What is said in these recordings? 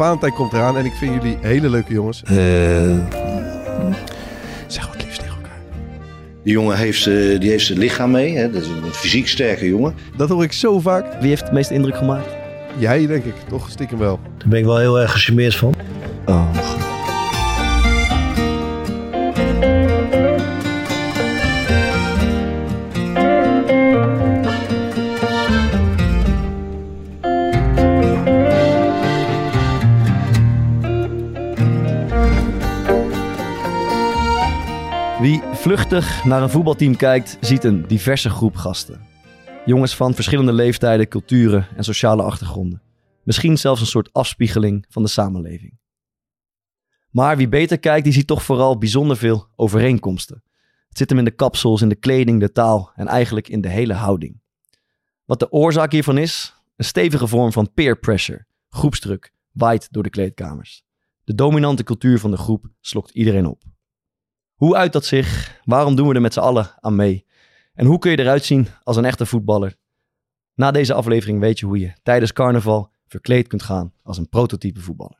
Valentijn komt eraan en ik vind jullie hele leuke jongens. Eh, Zeg wat liefst tegen elkaar. die jongen heeft, eh, die heeft zijn lichaam mee. Hè? Dat is een fysiek sterke jongen. Dat hoor ik zo vaak. Wie heeft het meeste indruk gemaakt? Jij denk ik, toch stiekem wel. Daar ben ik wel heel erg gecharmeerd van. Oh, vluchtig naar een voetbalteam kijkt, ziet een diverse groep gasten. Jongens van verschillende leeftijden, culturen en sociale achtergronden. Misschien zelfs een soort afspiegeling van de samenleving. Maar wie beter kijkt, die ziet toch vooral bijzonder veel overeenkomsten. Het zit hem in de kapsels, in de kleding, de taal en eigenlijk in de hele houding. Wat de oorzaak hiervan is? Een stevige vorm van peer pressure, groepsdruk, waait door de kleedkamers. De dominante cultuur van de groep slokt iedereen op. Hoe uit dat zich? Waarom doen we er met z'n allen aan mee? En hoe kun je eruit zien als een echte voetballer? Na deze aflevering weet je hoe je tijdens carnaval verkleed kunt gaan als een prototype voetballer.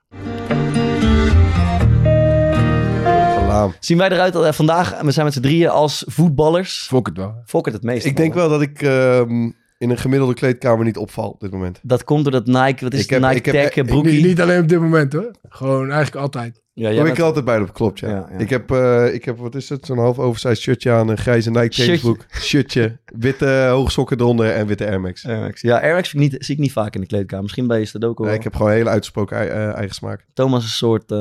Zien wij eruit eh, vandaag, we zijn met z'n drieën als voetballers. Fok het wel. Fokker het meest. Ik denk wel dat ik ehm, in een gemiddelde kleedkamer niet opval op dit moment. Dat komt door dat Nike, wat is Ik het, heb- Nike ik heb- Tech ik- broekie? Niet, niet alleen op dit moment hoor. Gewoon eigenlijk altijd. Ja, Daar jij ben ik bent- altijd bij op, klopt ja. Ja, ja. Ik, heb, eh, ik heb, wat is het, zo'n half oversized shirtje aan, een grijze Nike Shirtje. trainingsbroek, shirtje, witte hoogsokken eronder en witte Air Max. Air Max. Ja, Air Max zie ik, niet, zie ik niet vaak in de kleedkamer. Misschien bij je ook wel. ik heb gewoon een hele uitgesproken eh, eigen smaak. Thomas is een soort, eh,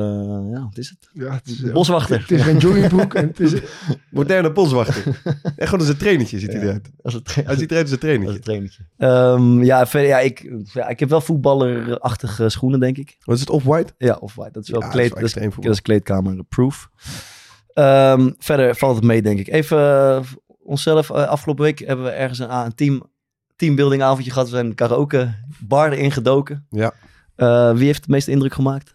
ja, wat is het? Ja, het is, Boswachter. Het is geen joggingbroek. en het is, Moderne boswachter. en gewoon als een trainertje ziet hij eruit. Als het, Hij ziet eruit als een als trainertje. het trainertje. Ehm, ja, verder, ja, ik, ja, ik heb wel voetballerachtige schoenen, denk ik. Wat is het, off-white? Ja, of white. Dat is wel Ja, kleed, dat is wel dat is, extreem voetbal. dat is kleedkamer proof. Ehm, verder valt het mee, denk ik. Even eh, onszelf. eh, afgelopen week hebben we ergens een, een team, teambuilding avondje gehad. We zijn karaoke bar erin gedoken. Ja. Eh, wie heeft het meeste indruk gemaakt?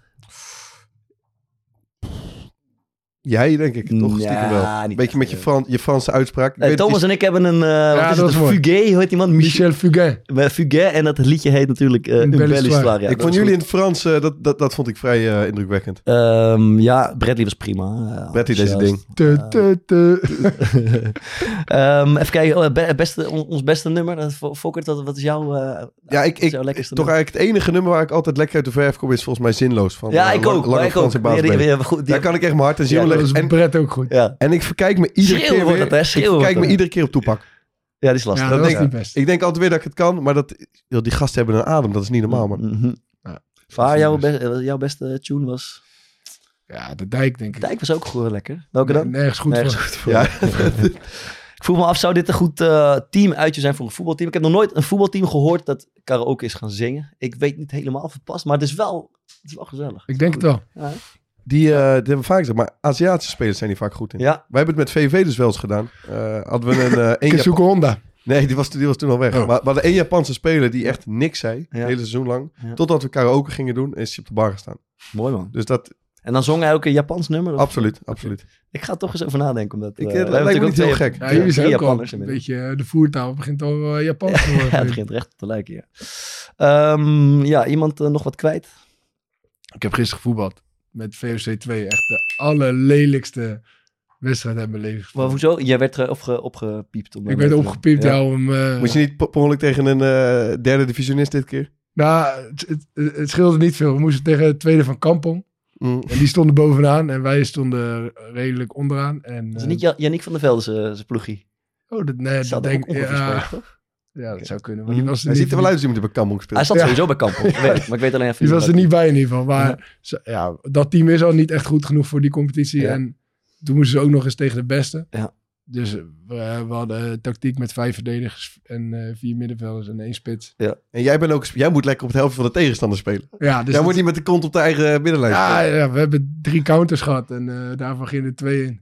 Jij, denk ik, toch? Ja, Stiekem wel. niet Beetje met je, Fran- je Franse uitspraak. Ik Eh, weet Thomas en ik hebben een, eh wat is dat het, is een mooi. Fuguet, hoe heet die man? Michel. Fugain. Met Fuguet en dat liedje heet natuurlijk eh Une belle Belle histoire. Histoire. Ja, ik dat vond is jullie in goed. het Frans, eh, dat, dat, dat vond ik vrij eh, indrukwekkend. Ehm, ja, Bradley was prima. Eh, Bradley deze enthousiast. ding. Te, te, te. Ehm, even kijken, oh, be- beste, on- ons beste nummer. Dat- Fo- Fokker, wat, wat is jouw... eh, Ja, ik, is ik, jouw lekkerste toch nummer? eigenlijk het enige nummer waar ik altijd lekker uit de verf kom is volgens mij zinloos. Van, Ja, eh, ik Lang- ook. Lange maar ik Frans ook. en Ja, die- Baasbeen. die- goed, die- Daar kan ik echt mijn hart en ziel Ja, Dat is En, Brett ook goed. ja. en ik verkijk me iedere Schreeuwen keer wordt weer, hè? ik verkijk me iedere keer op toepak. ja, die is lastig. Ja, dat dat is is- niet best. Ik denk altijd weer dat ik het kan, maar dat, joh, die gasten hebben een adem. Dat is niet normaal, man. Ja. Vaar, jouw, be- eh, jouw beste tune was... Ja, de dijk denk ik. Dijk was ook goed lekker. Welke dan? Nergens goed Nergens voor. goed voor. Ja, Ik vroeg me af, zou dit een goed eh, team uitje zijn voor een voetbalteam? Ik heb nog nooit een voetbalteam gehoord dat karaoke is gaan zingen. Ik weet niet helemaal of het past, maar het is wel, het is wel gezellig. Ik denk het wel. Ja. Die, eh, die hebben we vaak gezegd. Maar Aziatische spelers zijn die vaak goed in. Ja, Wij hebben het met VV dus wel eens gedaan. Eh, hadden we een... eh Japan- Honda. Nee, die was, die was toen al weg. Oh. Maar we hadden één Japanse speler die echt niks zei. Ja. Het hele seizoen lang. Ja. Totdat we karaoke gingen doen, is hij op de bar gestaan. mooi man. Dus dat, En dan zong hij ook een Japans nummer? of- absoluut, absoluut. Ik ga er toch eens over nadenken. Omdat, Ik, we dat lijkt me niet heel gek. Ja, jullie zijn drie ook al een beetje... De voertaal begint al eh, Japans te worden. Ja, het begint recht te lijken, ja. Ehm, ja, iemand nog wat kwijt? Ik heb gisteren gevoetbald met VOC 2. Echt de allerlelijkste wedstrijd uit mijn leven. Maar hoezo? Jij werd er opge, opgepiept. Om Ik werd opgepiept, ja, om... eh, Moest je niet per ongeluk tegen een eh, derde divisionist dit keer? Nou, het, het, het scheelde niet veel. We moesten tegen het tweede van Kampong. Mm. En die stonden bovenaan en wij stonden redelijk onderaan. En, Dat is eh, niet Ja- Yannick van der Velde zijn ploegie. Oh, dat, nee, Dat denk ik. Ja, toch? Ja, dat zou kunnen. Maar die was er Hij niet, ziet er wel uit als iemand die bij Kampong speelt. Hij zat Ja. sowieso bij Kampong, weet maar ik weet alleen even Die niet was er niet bij in ieder geval. Maar ja, dat team is al niet echt goed genoeg voor die competitie. Ja. En toen moesten ze ook nog eens tegen de beste. Ja. Dus eh, we, we hadden tactiek met vijf verdedigers en eh, vier middenvelders en één spits. En jij, bent ook, jij moet lekker op het helft van de tegenstander spelen. Ja, dus jij dat- moet niet met de kont op de eigen middenlijn ja, spelen. ja, we hebben drie counters gehad en eh, daarvan gingen er twee in.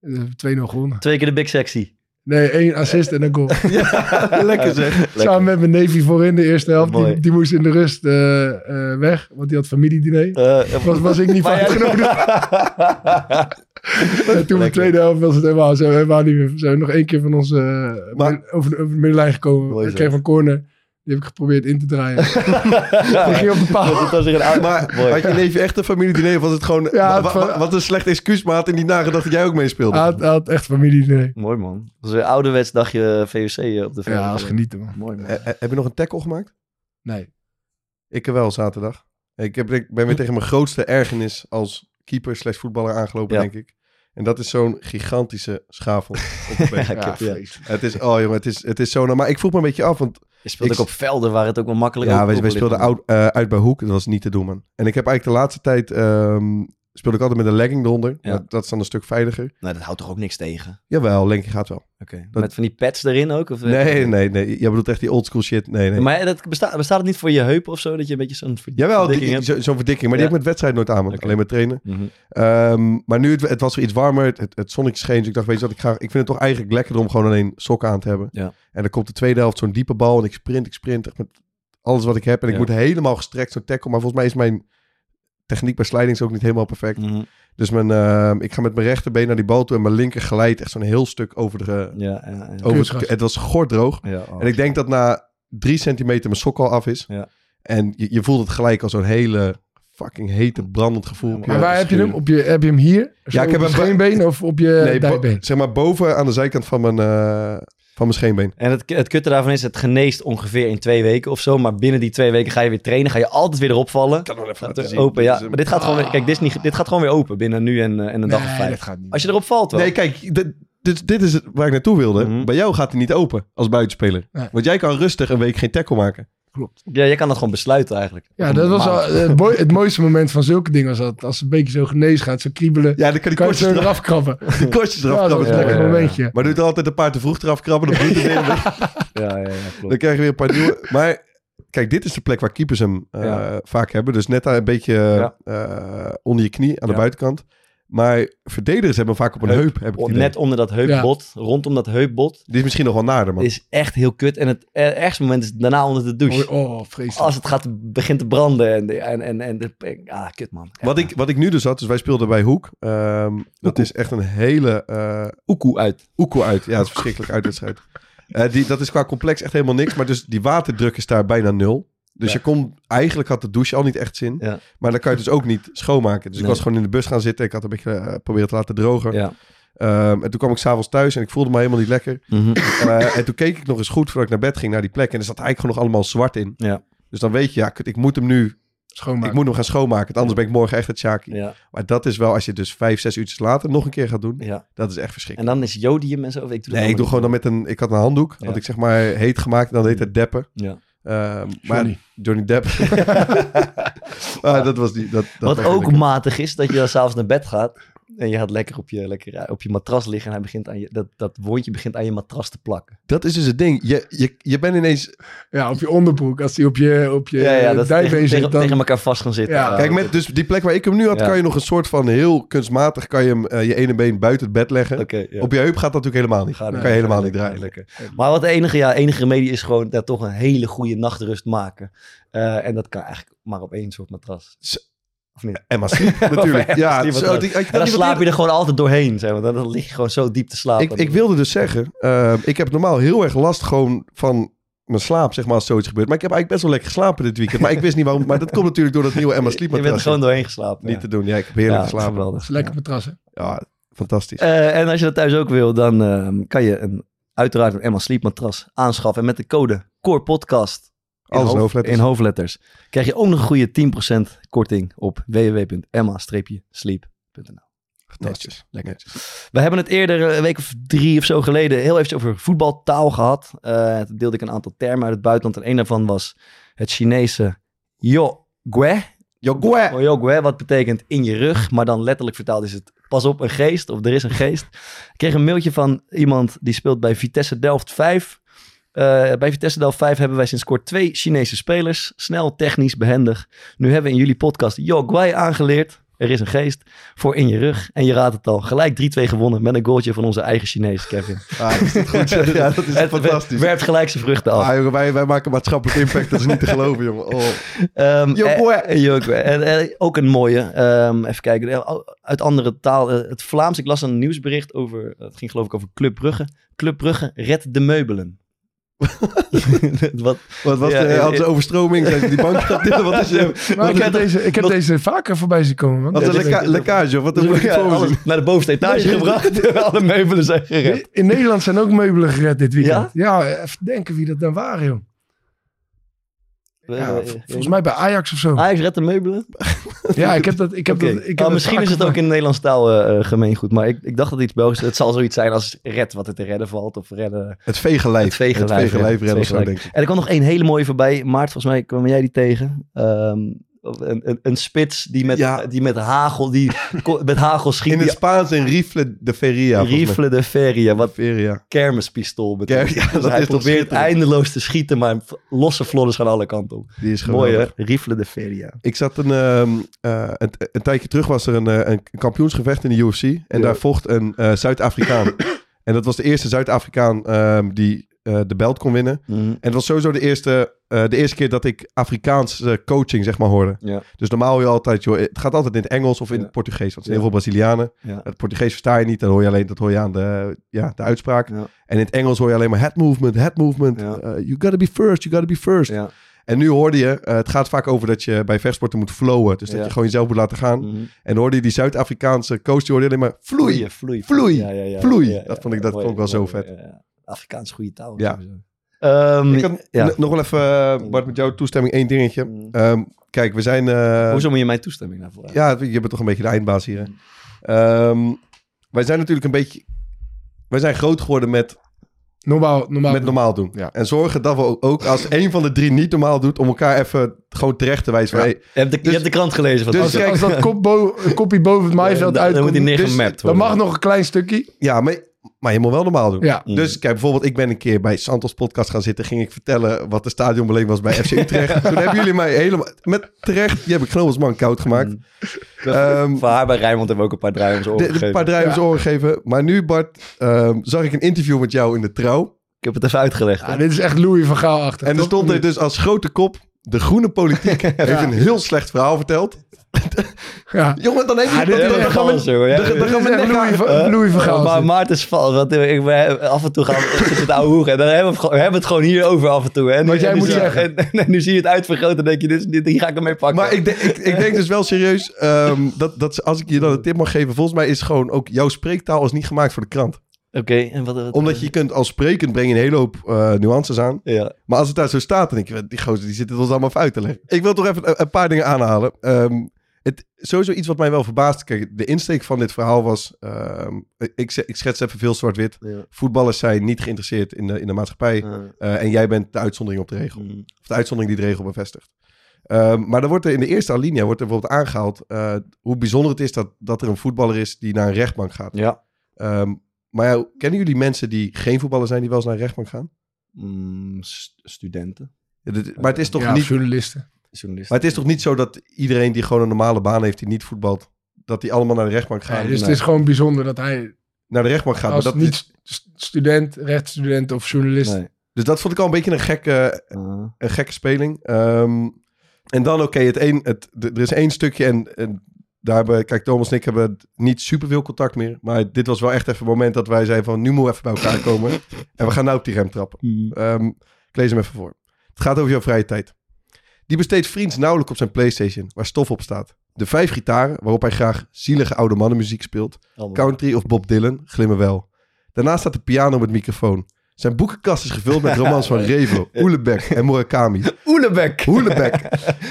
En we hebben 2-0 gewonnen. Twee keer de big sexy. Nee, één assist en een goal. Ja, lekker zeg. Samen met mijn neefje voorin de eerste helft. Die, die moest in de rust eh, eh, weg, want die had familiediner. Eh, Was, was ik niet van uitgenodigd. En toen de tweede helft was het helemaal, zijn we helemaal niet meer. Zijn we nog één keer van ons eh, Maar- over, de, over de middenlijn gekomen. Ik zo. kreeg van corner. Die heb ik geprobeerd in te draaien. Die ging op de paal. Dat was een Maar Mooi. had je neefje echt een familiediner of was het gewoon... Ja, wa- wa- wat een slecht excuus, maar had hij niet nagedacht dat jij ook meespeelde? Hij had, had echt familiediner. Mooi man. Dat was een ouderwets dagje VOC eh, op de veld. Ja, als genieten man. Mooi man. Eh, eh, heb je nog een tackle gemaakt? Nee. Ik wel, zaterdag. Ik, heb, ik ben weer tegen mijn grootste ergernis als keeper slash voetballer aangelopen, Ja. denk ik. En dat is zo'n gigantische schavel op. Ja, Ja, heb- ja. Het is, oh jongen, het is, het is zo... Maar ik vroeg me een beetje af, want Je speelt Ik- ook op velden waar het ook wel makkelijk ja, ook wij, wij speelden man. oud, eh, uit bij Hoek. Dat was niet te doen, man. En ik heb eigenlijk de laatste tijd... ehm, speelde ik altijd met een legging eronder. Ja. Dat, dat is dan een stuk veiliger. Nee, dat houdt toch ook niks tegen? Jawel, legging gaat wel. Oké. Dat- Met van die pads erin ook? Of, eh? Nee, nee, nee. Jij bedoelt echt die oldschool shit. Nee, nee. Maar dat bestaat, bestaat het niet voor je heupen of zo? Dat je een beetje zo'n verd- Jawel, die- verdikking zo- zo'n verdikking. Maar die heb ik met wedstrijd nooit aan. Alleen met trainen. Ehm, maar nu, het, het was weer iets warmer. Het, het, het zonnetje scheen. Dus ik dacht, weet je wat, ik, ga, ik vind het toch eigenlijk lekkerder om gewoon alleen sokken aan te hebben. Ja. En dan komt de tweede helft zo'n diepe bal. En ik sprint, ik sprint echt met alles wat ik heb. En ik Ja. moet helemaal gestrekt zo'n tackle. Maar volgens mij is mijn techniek bij slidings ook niet helemaal perfect. Mhm. Dus mijn, ehm, ik ga met mijn rechterbeen naar die bal toe. En mijn linker glijdt echt zo'n heel stuk over de... Ja, ja, ja. Over het, het was gordroog. Ja, oh. En ik denk dat na drie centimeter mijn sok al af is. Ja. En je, je voelt het gelijk als zo'n hele fucking hete, brandend gevoel. Maar waar heb je hem? Op je, heb je hem hier? Zo ik heb op je hem- scheenbeen of op je Nee, dijbeen? zeg maar boven aan de zijkant van mijn, eh, van mijn scheenbeen. En het, het kutte daarvan is, het geneest ongeveer in twee weken of zo. Maar binnen die twee weken ga je weer trainen. Ga je altijd weer erop vallen. kan nog even Gaat er open, ja. Maar dit gaat gewoon weer, kijk, dit, is niet, dit gaat gewoon weer open binnen nu en, eh, en een dag of Nee, vijf. dat gaat niet. Als je erop valt wel. Nee, kijk, dit, dit, dit is het waar ik naartoe wilde. Mhm. Bij jou gaat hij niet open als buitenspeler. Nee. Want jij kan rustig een week geen tackle maken. Klopt. Ja, je kan dat gewoon besluiten eigenlijk. Ja, dat was al, het, mooi- het mooiste moment van zulke dingen was dat als het een beetje zo genees gaat, zo kriebelen, Ja, dan kan die kan je kortjes zo eraf, krabben. die kortjes eraf Ja, dat was een Ja, lekker ja, ja. momentje. Maar doe er altijd een paar te vroeg eraf krabben. Dan, bloedt het weer. Ja, ja, klopt. dan krijg je weer een paar nieuwe. Maar kijk, dit is de plek waar keepers hem eh, Ja. vaak hebben. Dus net daar een beetje Ja. eh, onder je knie aan de buitenkant. Maar verdedigers hebben hem vaak op een Heup. heup. heb ik. Net onder dat heupbot, rondom dat heupbot, Die is misschien nog wel nader, man. is echt heel kut. En het er- ergste moment is daarna onder de douche. Oh, oh, vreselijk. Als het gaat, begint te branden en, de- en, en, en de, ah, kut man. Ja. Wat ik, wat ik nu dus had, dus wij speelden bij Hoek. Ehm, dat is echt een hele eh Oekoe uit. oekoe uit. Ja, het is verschrikkelijk uitwedstrijd. Eh die, dat is qua complex echt helemaal niks. Maar dus die waterdruk is daar bijna nul. Dus Ja. je kon, eigenlijk had de douche al niet echt zin. Ja. Maar dan kan je het dus ook niet schoonmaken. Dus ik was gewoon in de bus gaan zitten. Ik had een beetje eh, proberen te laten drogen. Ja. Ehm, en toen kwam ik s'avonds thuis en ik voelde me helemaal niet lekker. Mhm. Eh, en toen keek ik nog eens goed voordat ik naar bed ging naar die plek. En er zat eigenlijk gewoon nog allemaal zwart in. Ja. Dus dan weet je, ja, ik moet hem nu, Schoonmaken. ik moet hem gaan schoonmaken. want Anders ben ik morgen echt het Shaki. Ja, Maar dat is wel, als je het dus vijf, zes uurtjes later nog een keer gaat doen, ja. dat is echt En verschrikkelijk. dan is jodium en zo. of Ik doe dat Nee, ik doe gewoon dan met een, ik had een handdoek, Ja. had ik zeg maar heet gemaakt en dan heet het deppen. Ja. Ehm, maar Johnny. Johnny Depp. ah, dat was die. Dat, dat Wat was ook matig is, dat je dan s'avonds naar bed gaat. En je gaat lekker op je, lekker op je matras liggen. En hij begint aan je, dat, dat wondje begint aan je matras te plakken. Dat is dus het ding. Je, je, je bent ineens. Ja, op je onderbroek. Als die op je, op je Ja, ja, dat tegen, zit, tegen, dan... tegen elkaar vast gaan zitten. Ja. Kijk, met dus die plek waar ik hem nu had, Ja. kan je nog een soort van heel kunstmatig. Kan je hem eh, je ene been buiten het bed leggen. Ja. Op je heup gaat dat natuurlijk helemaal niet. Gaat Dan kan je helemaal niet draaien. lekker. Maar wat de enige, ja, enige remedie is gewoon daar toch een hele goede nachtrust maken. Eh, en dat kan eigenlijk maar op één soort matras. Of niet? Emma Sleep natuurlijk. Emma ja, Sleep zo, matras. die- ik, En dan slaap je er gewoon altijd doorheen. Zeg maar. dan, dan lig je gewoon zo diep te slapen. ik, ik wilde dus zeggen, eh, ik heb normaal heel erg last gewoon van mijn slaap, zeg maar, als zoiets gebeurt. Maar ik heb eigenlijk best wel lekker geslapen dit weekend. Maar ik wist niet waarom. Maar dat komt natuurlijk door dat nieuwe Emma Sleep je bent er matras. gewoon doorheen geslapen. Niet te doen. Ja, ik heb heerlijk Ja, geslapen. geweldig. Dat is lekker matras, hè? Ja, fantastisch. Eh, en als je dat thuis ook wil, dan ehm, kan je een, uiteraard een Emma Sleep matras aanschaffen. En met de code CORE PODCAST in, Alles in hoofdletters. in hoofdletters krijg je ook nog een goede 10% korting op www.emma-sleep.nl. Fantastisch. Lekker. We hebben het eerder, een week of drie of zo geleden, heel even over voetbaltaal gehad. Eh toen deelde ik een aantal termen uit het buitenland. En een daarvan was het Chinese yo gue. Yo, gue. Oh, yo gue, wat betekent in je rug. Maar dan letterlijk vertaald is het pas op, een geest. Of er is een geest. Ik kreeg een mailtje van iemand die speelt bij Vitesse Delft 5. Eh, bij Vitesse Delft 5 hebben wij sinds kort twee Chinese spelers. Snel, technisch, behendig. Nu hebben we in jullie podcast Yo Guai aangeleerd. Er is een geest voor in je rug. En je raadt het al. Gelijk 3-2 gewonnen met een goaltje van onze eigen Chinees, Kevin. Ah, is dat goed? ja, dat is Het fantastisch. werpt gelijk zijn vruchten af. Ah, jongen, wij, wij maken maatschappelijk impact. Dat is niet te geloven, jongen. Oh. Yo, boy. En, eh, ook een mooie. ehm, even kijken. Uit andere taal. het Vlaams. Ik las een nieuwsbericht over. Het ging geloof ik over Club Brugge. Club Brugge redt de meubelen. Wat, Wat was Ja, de, eh, hadden ze overstroming? Zijn die bank? Wat is er? Maar ik heb, deze, ik heb wat- deze vaker voorbij zien komen. man. Wat een Ja, dit- lekkage? Of wat moet Ja, naar de bovenste etage Nee, gebracht. Alle meubelen zijn gered. In Nederland zijn ook meubelen gered dit weekend. Ja? Ja, even denken wie dat dan waren, joh. Ja, Eh, volgens mij bij Ajax of zo. Ajax redt de meubelen? Ja, ik heb dat. Ik heb dat, ik heb misschien is het ook in de Nederlandse taal eh, gemeengoed. Maar ik, ik dacht dat iets Belgisch... Het zal zoiets zijn als red wat er te redden valt. Of redden... Het veegelijf. Het Het ja. redden Het zo, denk ik. En er kwam nog één hele mooie voorbij. Maart, volgens mij kwam jij die tegen. Ehm, een, een, een spits die met, Ja. die met hagel, die met hagel schiet. In het Spaans een rifle de feria. Rifle de Feria, wat Feria. kermispistool betekent. Ker- ja, Dus dat hij is toch probeert eindeloos te schieten, maar losse vlodders gaan alle kanten op. Die is Mooi hè? Rifle de Feria. Ik zat een, ehm, eh, een, een tijdje terug was er een, eh, een kampioensgevecht in de UFC. En Ja. daar vocht een eh, Zuid-Afrikaan. en dat was de eerste Zuid-Afrikaan ehm, die eh, de belt kon winnen. En het was sowieso de eerste, eh, de eerste keer dat ik Afrikaanse coaching zeg maar hoorde. Ja. Dus normaal hoor je altijd, joh, het gaat altijd in het Engels of in Ja. het Portugees. Want er zijn heel veel Brazilianen. Het Portugees versta je niet, dan hoor je alleen, dat hoor je aan de, ja, de uitspraak. En in het Engels hoor je alleen maar head movement, head movement. Eh, you gotta be first, you gotta be first. En nu hoorde je, het gaat vaak over dat je bij vechtsporten moet flowen. Dus dat Ja. je gewoon jezelf moet laten gaan. Mhm. En hoorde je die Zuid-Afrikaanse coach, die hoorde alleen maar vloei. Vloeien, vloei. Vloei, Ja, ja, ja, vloei. Dat vond ik- dat vond ik wel zo vet. Afrikaans goede taal. Ja. Ehm, Ik had ja. n- nog wel even, eh, Bart, met jouw toestemming één dingetje. Mm. Ehm, kijk, we zijn... eh, Hoezo moet je mijn toestemming daarvoor? Ja, je bent toch een beetje de eindbaas hier. hè? Ehm, wij zijn natuurlijk een beetje... Wij zijn groot geworden met, Normaal, normaal. met normaal doen. Ja. En zorgen dat we ook- als een van de drie niet normaal doet... om elkaar even gewoon terecht te wijzen. van, Ja. hey, Je hebt de, Dus- je hebt de krant gelezen van dus als, kijk- als dat kop bo- een kopje boven het maaiveld dan, dan uitkomt, moet die dus dan mag nog een klein stukje. ja, maar, maar je moet wel normaal doen. Ja. Mm. Dus kijk, bijvoorbeeld, ik ben een keer bij Santos podcast gaan zitten. Ging ik vertellen wat de stadionbeleving was bij FC Utrecht. Toen hebben jullie mij helemaal, met terecht, die heb ik gewoon als man koud gemaakt. Ehm, Voor haar bij Rijnmond hebben we ook een paar draaien oren de- een paar gegeven. drijvers oren geven. Maar nu, Bart, ehm, zag ik een interview met jou in de trouw. Ik heb het even uitgelegd. dit is echt Louis van Gaal achter. En er stond er dus als grote kop... De groene politiek heeft een heel slecht verhaal verteld. Ja. Jongen, dan heb je... Ja, dan- gaan we- Alles, jongen. Ja, dan- dan dit gaan we Louis Eh, Louis van Gaal. Maar. Maarten is vals. Want ik, we hebben af en toe gaan we zitten het ouwe hoeren. En dan hebben we, het, gewoon- we hebben het gewoon hierover af en toe. En, Wat jij en nu moet zie- zeggen. En, en nu zie je het uitvergroten en denk je, dit, is- dit, hier ga ik ermee pakken. Maar ik, denk- ik, ik denk dus wel serieus... ehm, dat, dat als ik je dan een tip mag geven... Volgens mij is gewoon ook... Jouw spreektaal is niet gemaakt voor de krant. Oké, en wat... wat- Omdat je kunt als sprekend breng je een hele hoop eh, nuances aan. Ja. Maar als het daar zo staat, dan denk je, die gozer die zit het ons allemaal even uit te leggen. Ik wil toch even een, een paar dingen aanhalen. Ehm, het, sowieso iets wat mij wel verbaast. Kijk, de insteek van dit verhaal was... ehm, ik, ze- ik schets even veel zwart-wit. Ja. Voetballers zijn niet geïnteresseerd in de, in de maatschappij. eh, en jij bent de uitzondering op de regel. Mm. Of de uitzondering die de regel bevestigt. Ehm, maar dan wordt er in de eerste alinea wordt er bijvoorbeeld aangehaald... eh, hoe bijzonder het is dat, dat er een voetballer is die naar een rechtbank gaat. Ja. Ehm, maar ja, kennen jullie mensen die geen voetballer zijn... die wel eens naar een rechtbank gaan? Mm, st- studenten, Ja, dit- maar het is toch Ja, niet... journalisten. Journalisten. Maar het is toch niet zo dat iedereen die gewoon een normale baan heeft, die niet voetbalt, dat die allemaal naar de rechtbank gaan? Dus nee. het is gewoon bijzonder dat hij Naar de rechtbank gaat. Maar als dat niet is- st- student, rechtsstudent of journalist. Nee. dus dat vond ik al een beetje een gekke, Uh, een gekke speling. Ehm, en dan, oké, het een, het, er is één stukje en, en daar hebben, kijk, Thomas en ik hebben niet superveel contact meer. Maar dit was wel echt even een moment dat wij zeiden van, nu moeten we even bij elkaar komen. en we gaan nou op die rem trappen. mm. Ehm, ik lees hem even voor. Het gaat over jouw vrije tijd. Die besteedt vriends nauwelijks op zijn Playstation, waar stof op staat. De vijf gitaren, waarop hij graag zielige oude mannenmuziek speelt. Allemaal. Country of Bob Dylan, glimmen wel. Daarnaast staat de piano met microfoon. Zijn boekenkast is gevuld met romans van Revo, Oelebek en Murakami. Oelebek. Oelebek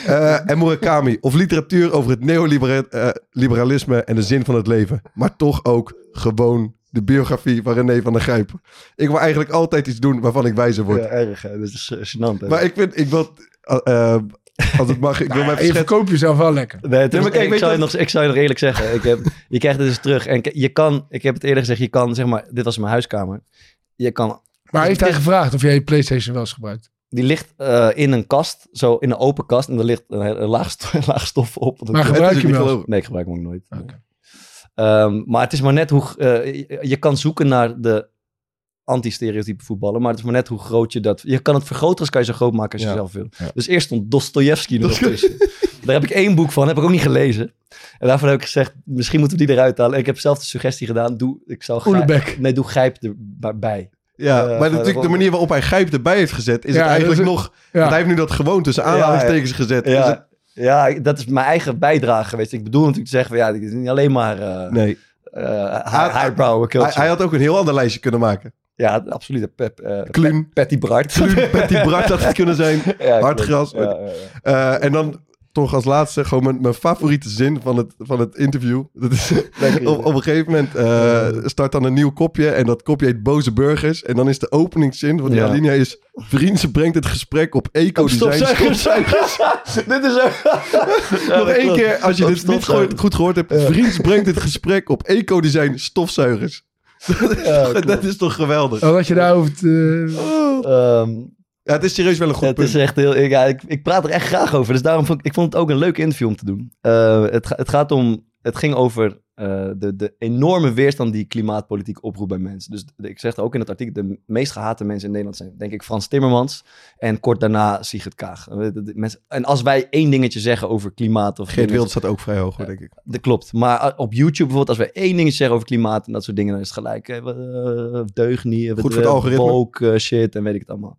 eh, en Murakami. Of literatuur over het neoliberalisme en de zin van het leven. Maar toch ook gewoon de biografie van René van der Grijpen. Ik wil eigenlijk altijd iets doen waarvan ik wijzer word. Ja, erg hè. Dat is uh, gênant hè. Maar ik vind, ik wil, eh, eh, Als het mag, ik wil je mijn verschet. verkoopt jezelf wel lekker. Nee, het is- maar kijk, ik, weet zou je je nog, ik zou je nog eerlijk zeggen. Ik heb, je krijgt het dus terug. En je kan, ik heb het eerder gezegd, je kan, zeg maar, dit was mijn huiskamer. Je kan, Maar heeft hij gevraagd of jij je PlayStation wel eens gebruikt? die ligt eh, in een kast, zo in een open kast. En er ligt een, een laag, sto- een laag stof op. Maar gebruik je wel? geloven. Nee, ik gebruik hem ook nooit. Oké. Ehm, maar het is maar net hoe... eh, je, je kan zoeken naar de anti-stereotype voetballen. Maar het is maar net hoe groot je dat... Je kan het vergroten als kan je zo groot maken als je Ja. zelf wil. Ja. Dus eerst stond Dostojevski er nog tussen. Daar heb ik één boek van, heb ik ook niet gelezen. En daarvan heb ik gezegd, misschien moeten we die eruit halen. Ik heb zelf de suggestie gedaan, doe, ik zou Gijp- Oelebek. Nee, doe Gijp erbij. Ja, Eh, maar natuurlijk de manier waarop hij Gijp erbij heeft gezet, is Ja, het eigenlijk is- nog... Ja. Want hij heeft nu dat gewoon tussen Ja, aanhalingstekens gezet. Het- Ja, ja, dat is mijn eigen bijdrage geweest. Ik bedoel natuurlijk te zeggen, ja, dit is niet alleen maar uh, nee. high, highbrow Hij, hij had ook een heel ander lijstje kunnen maken. Ja, absoluut. Pep, Kluun. Patty Bart. Kluun, Patty Bart had het kunnen zijn. Ja, Hartgras. Ja, ja, ja. Eh, en dan toch als laatste gewoon mijn, mijn favoriete zin van het, van het interview. Dat is, op, op een gegeven moment eh, start dan een nieuw kopje en dat kopje heet Boze Burgers. En dan is de openingszin van die Ja. alinea is... Vrienden brengt het gesprek op eco-design. Stofzuigers. dit is ook... Nog één keer, als je Op dit niet goed gehoord hebt. Vriends brengt het gesprek op eco-design stofzuigers. dat is toch geweldig? Wat had je daarover te... Ehm, Ja, het is serieus wel een goed het punt. is echt heel... Ik, ja, ik, ik praat er echt graag over. Dus daarom vond ik, ik vond het ook een leuk interview om te doen. Eh, het, het gaat om... Het ging over eh, de, de enorme weerstand die klimaatpolitiek oproept bij mensen. Dus de- ik zeg ook in het artikel, de meest gehate mensen in Nederland zijn denk ik Frans Timmermans en kort daarna Sigrid Kaag. Eh, En als wij één dingetje zeggen over klimaat of Geert Wilders staat ook vrij hoog, denk ik. Dat klopt. Maar uh, op YouTube bijvoorbeeld, als we één dingetje zeggen over klimaat en dat soort dingen, dan is het gelijk eh, uh, deugnie, Goed voor het algoritme. woke, eh, shit en weet ik het allemaal.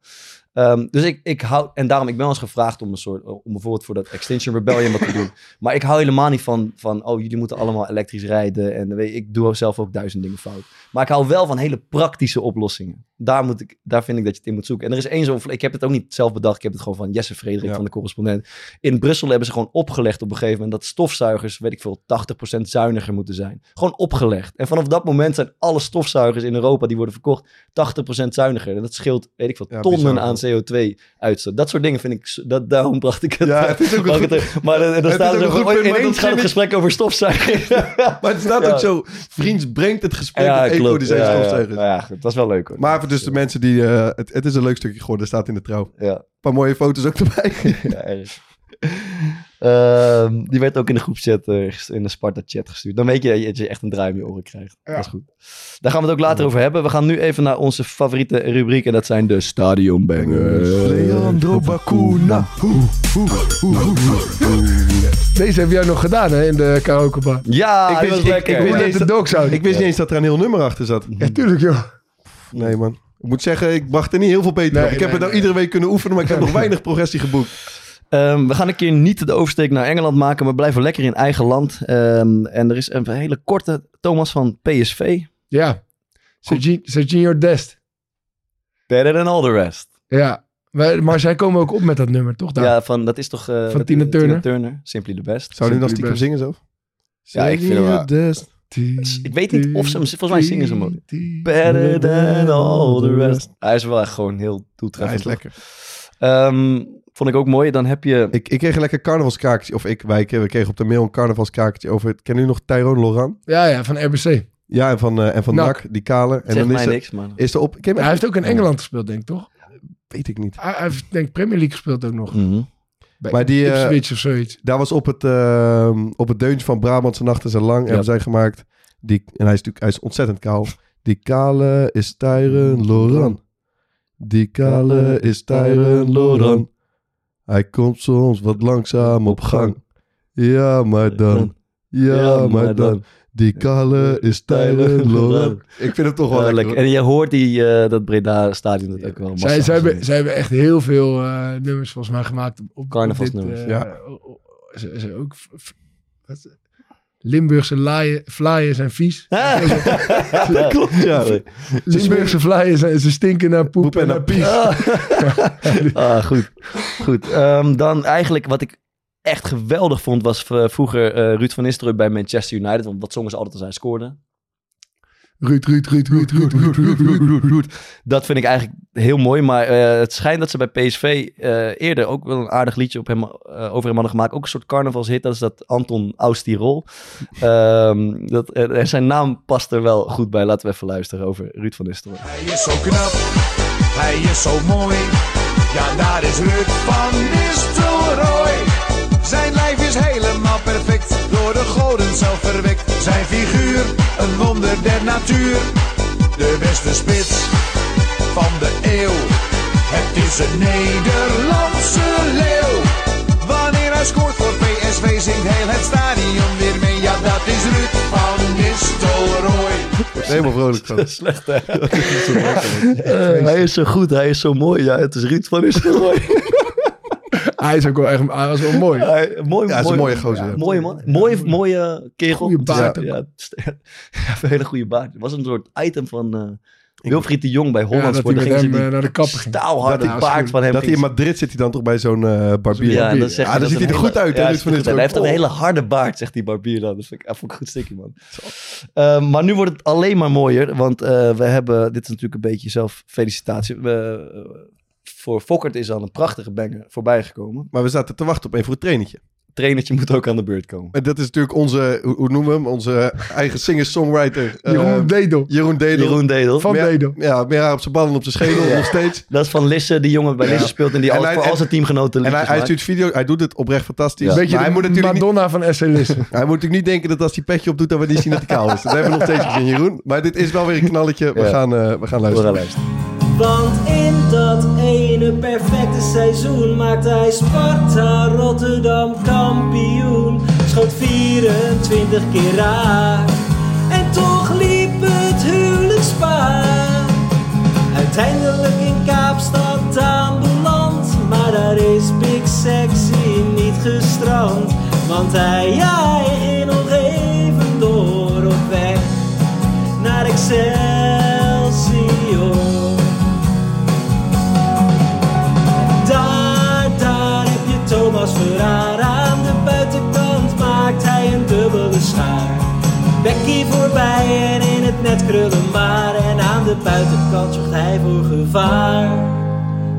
Ehm, dus ik, ik hou, en daarom, ik ben eens gevraagd om een soort, om bijvoorbeeld voor dat Extinction Rebellion wat te doen. Maar ik hou helemaal niet van, van oh, jullie moeten allemaal elektrisch rijden. En weet, ik doe zelf ook duizend dingen fout. Maar ik hou wel van hele praktische oplossingen. Daar, moet ik, daar vind ik dat je het in moet zoeken. En er is één zo'n, ik heb het ook niet zelf bedacht. Ik heb het gewoon van Jesse Frederik van de correspondent. In Brussel hebben ze gewoon opgelegd op een gegeven moment dat stofzuigers, weet ik veel, 80% zuiniger moeten zijn. Gewoon opgelegd. En vanaf dat moment zijn alle stofzuigers in Europa die worden verkocht 80% zuiniger. En dat scheelt, weet ik veel, tonnen aan CO2 uitstoot. Dat soort dingen vind ik, dat, daarom bracht ik het. Ja, eh, het is ook een Maar eh, dan, staat er ook oh, In het gesprek over stofzuigers. Maar het staat ook zo, vriends brengt het gesprek ja, eco die stofzuigers. Ja, dat is wel leuk hoor. Maar voor dus de mensen die, eh, het, is een leuk stukje geworden, staat in de trouw. Ja. Een paar mooie foto's ook erbij. ja. Ehm, die werd ook in de groepchat, eh, in de Sparta-chat gestuurd. Dan weet je dat je echt een draai om je oren krijgt. Ja. Dat is goed. Daar gaan we het ook later over hebben. We gaan nu even naar onze favoriete rubriek en dat zijn de stadionbangers. Leandro Bacuna. Deze heb jij nog gedaan hè, in de karaokebar. Ja, Ik wist- ik- lekker. ik Hoe wist niet de dogs out? Ik wist niet eens dat er een heel nummer achter zat. Ja, tuurlijk joh. Nee man. Ik moet zeggen, ik wacht er niet heel veel beter Nee, op. Ik heb nee, het nou nee. iedere week kunnen oefenen, maar ik heb nog weinig progressie geboekt. Ehm, we gaan een keer niet de oversteek naar Engeland maken, maar blijven lekker in eigen land. Ehm, en er is een hele korte Thomas van PSV. Ja. Sergi- Serginho Dest. Better than all the rest. Ja. Wij- maar zij komen ook op met dat nummer, toch? Daar? Ja, van, dat is toch... eh, Van dat- Tina Turner? Turner. Simply the best. Zou dan Simply stiekem zingen zo? Ja, ik vind hem wel- Ik weet niet of ze hem... Volgens mij zingen ze hem ook. Better than all the rest. Hij is wel echt gewoon heel Ja, hij toetreffend. is lekker. Ehm, vond ik ook mooi. Dan heb je... Ik, ik kreeg een lekker carnavalskaartje. Of ik, wij we kregen op de mail een carnavalskaartje over... Ken u nog Tyrone Laurent? Ja, ja, van RBC. Ja, en van, eh, en van. NAC, die kale. En zegt dan mij is er, niks, maar... is er op... Hij heeft ook in Engeland gespeeld, denk ik, toch? Weet ik niet. Hij hij heeft, denk ik, Premier League gespeeld ook nog. Bij Maar die, eh, of zoiets. Daar was op het, uh, op het deuntje van Brabantse nachten zijn lang. Ja. Hebben zij gemaakt. Die, en hij is natuurlijk hij is ontzettend kaal. Die kale is Tyron Loran. Die kale is Tyron Loran. Hij komt soms wat langzaam op gang. Ja, maar dan. Ja, maar dan. Die kale is Loran. Ik vind het toch wel lekker. En je hoort die, eh, dat Breda-stadion dat ook wel. Zij, hebben, zij hebben echt heel veel eh, nummers volgens mij gemaakt. Op, Carnavalsnummers, dit, eh, ja. Ze, ze ook... wat- Limburgse laaien, vlaaien zijn vies. Dat klopt, ja. Limburgse zijn, ze stinken naar poep, Poep en en naar pies. ah, goed. goed. Ehm, dan eigenlijk wat ik echt geweldig vond was vroeger eh, Ruud van Nistelrooy bij Manchester United. Want wat zongen ze altijd als hij scoorde? Ruud, Ruud, Ruud, Ruud, Ruud, Ruud, Ruud, Ruud, Ruud. Dat vind ik eigenlijk heel mooi. Maar eh, het schijnt dat ze bij PSV eh, eerder ook wel een aardig liedje op hem, eh, over hem hadden gemaakt. Ook een soort carnavalshit. Dat is dat Anton Austirol. Ehm dat, eh, en zijn naam past er wel goed bij. Laten we even luisteren over Ruud van Nistelrooy. Hij is zo knap, hij is zo mooi. Ja, daar is Ruud van Nistelrooy. Zijn lijf is helemaal perfect, door de goden zelf verwekt. Zijn figuur, een wonder der natuur. De beste spits van de eeuw. Het is een Nederlandse leeuw. Wanneer hij scoort voor PSV zingt heel het stadion weer mee. Ja, dat is Ruud van Nistelrooy. Helemaal vrolijk van. Slecht hè? Eh, hij is zo goed, hij is zo mooi. Ja, het is Ruud van Nistelrooy. Hij is ook wel echt hij was wel mooi. Hij- mooi, Ja, hij is een mooie gozer, ja, ja. mooie man. Mooie, mooie kerel. Goeie baard Ja, ja, ja, een hele goede baard. Het was een soort item van eh Wilfried de Jong bij Ja, Holland. dat hij met hem eh, naar de kapper ging. staalharde Dat hij- baard van hem. Dat hij in ging- Madrid zit hij dan toch bij zo'n eh, barbier. ja, en dan zegt Ja, hij dan dat ziet hij er goed uit, ja, van. Hij heeft een hele harde baard, zegt die barbier dan. Dat vind ik, dat vond ik een goed stukje, man. Eh, maar nu wordt het alleen maar mooier. Want eh, we hebben, dit is natuurlijk een beetje zelf felicitatie. We, eh, voor Fokkert is al een prachtige banger voorbij gekomen. Maar we zaten te wachten op een voor het trainertje. Trainertje moet ook aan de beurt komen. En dat is natuurlijk onze, hoe, hoe noemen we hem? Onze eigen singer-songwriter. eh, Jeroen Dedel. Jeroen Dedel. Jeroen Dedel. Van Meer- Dedel. Ja, meer haar op zijn ballen op zijn schedel, nog steeds. Dat is van Lisse, die jongen bij Ja. Lisse speelt en die En al, hij- voor al en- zijn teamgenoten En hij, hij stuurt video, hij doet het oprecht fantastisch. Ja. Beetje Maar hij moet, de natuurlijk niet, Madonna van SC Lisse. hij moet natuurlijk niet denken dat als hij petje op doet, dat we niet zien dat hij kaal is. Dat hebben we nog steeds gezien, Jeroen. Maar dit is wel weer een knalletje. We, Ja. gaan, eh, we gaan We gaan luisteren. Want in dat ene perfecte seizoen maakte hij Sparta Rotterdam kampioen. Schoot 24 keer raak en toch liep het huwelijk spaar. Uiteindelijk in Kaapstad aanbeland, maar daar is Big Sexy niet gestrand. Want hij, ja, hij ging nog even door op weg naar Excelsior. Net krullen maar. En aan de buitenkant zorgt hij voor gevaar.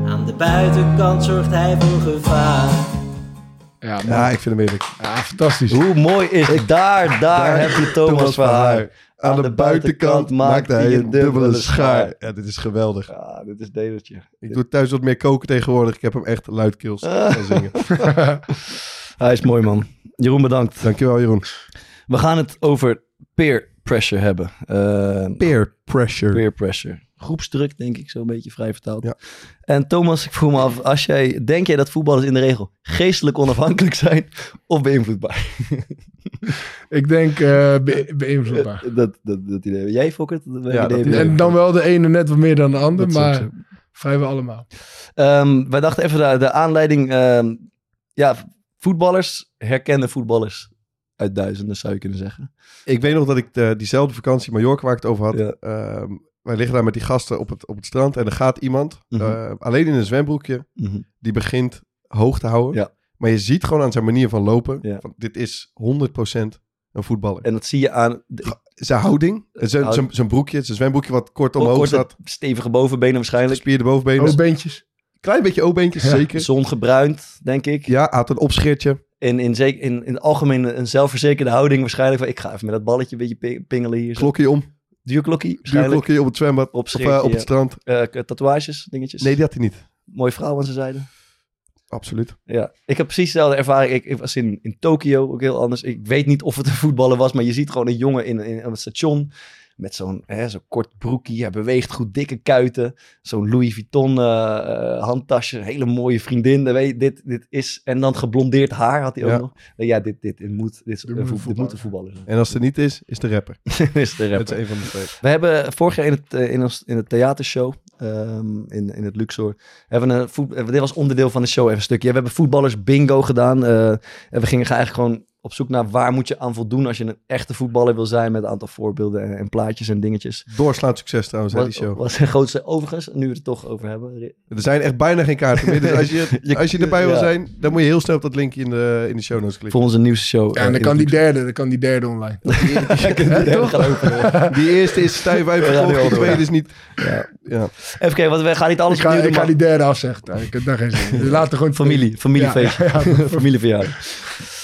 Aan de buitenkant zorgt hij voor gevaar. Ja, ik vind hem eerlijk. Ja, fantastisch. Hoe mooi is het? Daar, daar heb je Thomas Verhaar. Aan de buitenkant maakt hij een dubbele schaar. Ja, dit is geweldig. Ja, dit is Dedeltje. Ik doe thuis wat meer koken tegenwoordig. Ik heb hem echt luidkeels gaan zingen. Hij is mooi, man. Jeroen, bedankt. Dankjewel, Jeroen. We gaan het over peer pressure hebben. Eh, Peer pressure. peer pressure. Groepsdruk, denk ik, zo'n beetje vrij vertaald. Ja. En Thomas, ik vroeg me af, als jij, denk jij dat voetballers in de regel geestelijk onafhankelijk zijn of beïnvloedbaar? Ik denk eh, be- beïnvloedbaar. dat, dat, dat idee. Jij, Fokker? Dat, Ja, dat idee. En dan wel de ene net wat meer dan de ander, Dat maar zo. vrijwel allemaal. Ehm, wij dachten even de, de aanleiding. ehm, ja, voetballers, herkende voetballers uit duizenden zou je kunnen zeggen. Ik weet nog dat ik de, diezelfde vakantie in Mallorca waar ik het over had. Ja. ehm, wij liggen daar met die gasten op het, op het strand en er gaat iemand, Mhm. eh, alleen in een zwembroekje, die begint hoog te houden. Ja. Maar je ziet gewoon aan zijn manier van lopen, Ja. van, dit is 100% een voetballer. En dat zie je aan de, zijn houding, zijn, zijn, houding. zijn broekje, zijn zwembroekje wat kort omhoog korte, staat, stevige bovenbenen waarschijnlijk. gespierde bovenbenen, Oh, beentjes. klein beetje O-beentjes, Ja. zeker. Zon gebruind, denk ik. Ja, had een opscheertje. In, zeker, in, in het algemeen een zelfverzekerde houding waarschijnlijk. Van, ik ga even met dat balletje een beetje pi- pingelen hier. Klokje om, Duurklokkie duurklokje op het zwembad, Op of, scheertje, eh, op het strand. Eh, k- tatoeages, dingetjes. Nee, die had hij niet. Mooie vrouw aan zijn zijde. Absoluut. Ja, ik heb precies dezelfde ervaring. Ik, ik was in, in Tokio, ook heel anders. Ik weet niet of het een voetballer was, maar je ziet gewoon een jongen in, in, op het station met zo'n hè, zo'n kort broekje. Hij beweegt goed, dikke kuiten. Zo'n Louis Vuitton eh, eh, handtasje. Een hele mooie vriendin. Dan weet je, dit, dit is, en dan geblondeerd haar had hij ook Ja. nog. Ja, dit, dit, dit, moet, dit, is Dit een moet dit voetballer zijn. En als het er niet is, is de rapper. is de rapper. Dat is een van de twee. We hebben vorig jaar in het, eh, in ons, in het theatershow, ehm, in, in het Luxor, hebben we een voet, eh, dit was onderdeel van de show even een stukje. We hebben voetballers bingo gedaan. eh, en we gingen eigenlijk gewoon op zoek naar waar moet je aan voldoen als je een echte voetballer wil zijn met een aantal voorbeelden en, en plaatjes en dingetjes. Doorslaand succes trouwens, hè, die show. wat is zijn grootste, overigens, nu we het toch over hebben. Er zijn echt bijna geen kaarten meer. Dus als je, Je- als je erbij wil ja. zijn, dan moet je heel snel op dat linkje in de, in de show notes klikken. Voor onze nieuwste show. Ja, eh, en dan in kan de die derde, dan kan die derde online. Toch? Gaan openen. Die eerste is stijf die door. tweede is niet... Ja. Ja. Even kijken, want we gaan niet alles Ik ga, opnieuw ik ga maar- die derde afzeggen. Ik heb daar geen zin in. Dus Laten gewoon Familie, familiefeestje. Ja, ja, ja. Familieverjaardag.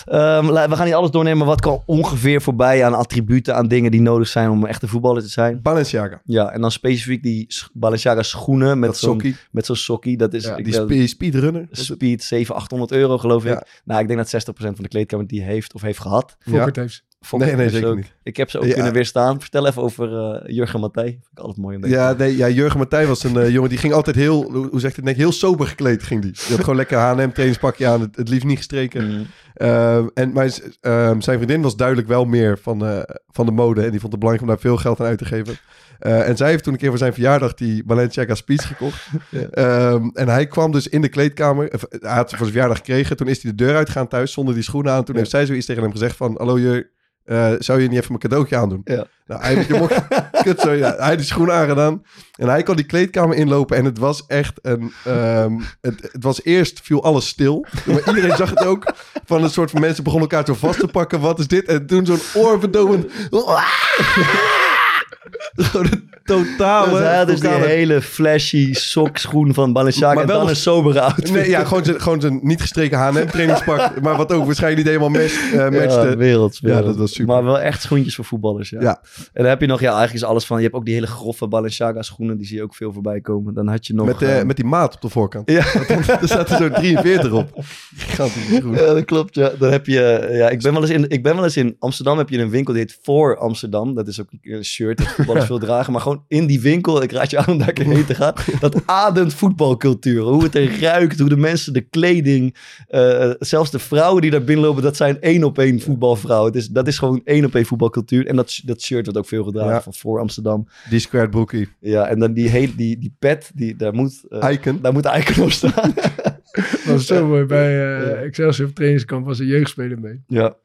Ehm, we gaan niet alles doornemen. Wat kan ongeveer voorbij aan attributen, aan dingen die nodig zijn om een echte voetballer te zijn? Balenciaga. Ja, en dan specifiek die Balenciaga schoenen met zo'n sokkie. met zo'n sokkie. Dat is Ja, Die speedrunner. Speed 700, 800 euro geloof ik. Ja. Nou, ik denk dat 60% van de kleedkamer die heeft of heeft gehad. Fokkert heeft Nee, nee, heeft zeker ook- niet. Ik heb ze ook Ja. kunnen weerstaan. Vertel even over eh, Jurgen Matthij. Vind ik altijd mooi om Ja, nee, ja, Jurgen Martijn was een eh, jongen die ging altijd heel, hoe zegt het, net, heel sober gekleed ging die. Die had gewoon lekker H&M trainingspakje aan, het, het liefst niet gestreken. Mm. Ehm, en, ehm, zijn vriendin was duidelijk wel meer van, eh, van de mode. En die vond het belangrijk om daar veel geld aan uit te geven. En zij heeft toen een keer voor zijn verjaardag die Balenciaga Speeds gekocht. Ehm, en hij kwam dus in de kleedkamer. Hij had ze voor zijn verjaardag gekregen. Toen is hij de deur uitgegaan thuis zonder die schoenen aan. Toen heeft zij zoiets tegen hem gezegd van... Hallo je, eh, zou je niet even mijn cadeautje aandoen? Ja. Nou, hij, je mocht, kut, sorry, ja, hij die schoenen aangedaan. En hij kon die kleedkamer inlopen. En het was echt een... ehm, het, het was eerst, viel alles stil. Maar iedereen zag het ook. Van een soort van mensen begonnen elkaar zo vast te pakken. Wat is dit? En toen zo'n oorverdomend... Gewoon een totale... Dus hij dus die hele flashy sokschoen van Balenciaga Maar en wel dan nog- een sobere outfit. Nee, ja, gewoon zijn, gewoon zijn niet gestreken H&M trainingspak. maar wat ook waarschijnlijk niet helemaal mes, eh, matchte. Ja, werelds, Ja, dat was super. Maar wel echt schoentjes voor voetballers, ja. Ja. En dan heb je nog, ja, eigenlijk is alles van... Je hebt ook die hele grove Balenciaga schoenen, die zie je ook veel voorbij komen. Dan had je nog... met, eh, eh, met die maat op de voorkant. Ja. er staat er zo 43 op. Gigantisch goed. Ja, dat klopt. Ja. Dan heb je, ja, ik, ben wel eens in, ik ben wel eens in Amsterdam. Heb je een winkel die heet Voor Amsterdam. Dat is ook een shirt dat voetballers veel dragen. Maar gewoon in die winkel, ik raad je aan om daar een keer heen te gaan. Dat ademt voetbalcultuur. Hoe het er ruikt, hoe de mensen, de kleding. eh, zelfs de vrouwen die daar binnenlopen, dat zijn één op één voetbalvrouwen. Het is, dat is gewoon één op één voetbalcultuur. En dat, dat shirt wordt ook veel gedragen Ja. van Voor Amsterdam. Die squared broekie. Ja, en dan die, hele, die, die pet, die, daar moet... Icon. daar moet Icon op staan. Dat was zo mooi. Bij eh Excelsior op trainingskamp was een jeugdspeler mee. ja.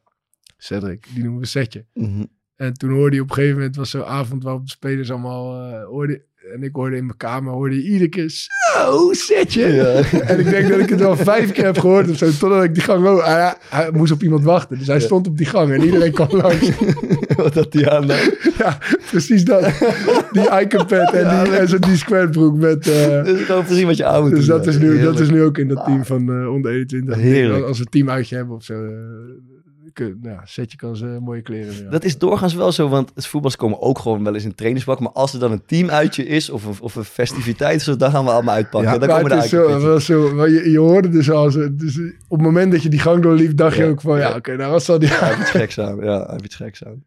Cedric. Die noemen we Setje. Mhm. En toen hoorde je op een gegeven moment, was zo'n avond waarop de spelers allemaal hoorde, en ik hoorde in mijn kamer, hoorde je iedere keer, zo, Setje. Ja. En ik denk dat ik het wel vijf keer heb gehoord of zo, totdat ik die gang, oh, hij, hij moest op iemand wachten. Dus hij stond op die gang en iedereen kwam langs. Wat had hij aan? dan? ja, precies dat. Die iconpad en, die, en zo'n die square broek met... is gewoon precies wat je oude dus dat is, nu, dat is nu ook in dat team van eh, onder 21. Heerlijk. Als we een team uitje hebben of zo, eh, kun, nou, Setje kan ze mooie kleren. Ja. Dat is doorgaans wel zo, want het voetballers komen ook gewoon wel eens in trainingspak. Maar als er dan een teamuitje is of een, of een festiviteit, zo, dan gaan we allemaal uitpakken. Ja, dan komen het is zo, wel zo, maar je, je hoorde dus al, dus op het moment dat je die gang doorliep, dacht je Ja. ook van, ja, Ja. oké, nou wat zal die... Hij heeft iets geks aan. Ja, hij heeft iets geks aan.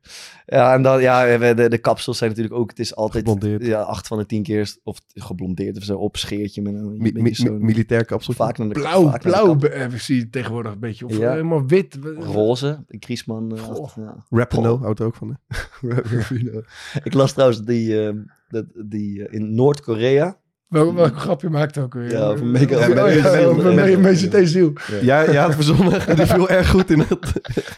Ja, en dan, ja, we- de, de kapsels zijn natuurlijk ook, het is altijd, Geblondeerd. ja, acht van de tien keer, of geblondeerd of zo, op scheertje met een Mi- beetje mi- zo'n- militair kapsel. vaak naar de Blauw, vaak naar de blauw, eh, zie tegenwoordig een beetje, of Ja. helemaal wit. Roze, Griezmann. eh, Goh. ja. Rapino houdt er ook van. hè? Ik las trouwens die, eh, dat, die eh, in Noord-Korea, Wel, welk grapje maakt ook weer? Ja, over mega- Oh, Ja, ja. Ja, je had het verzonnen. Die viel erg goed in, het,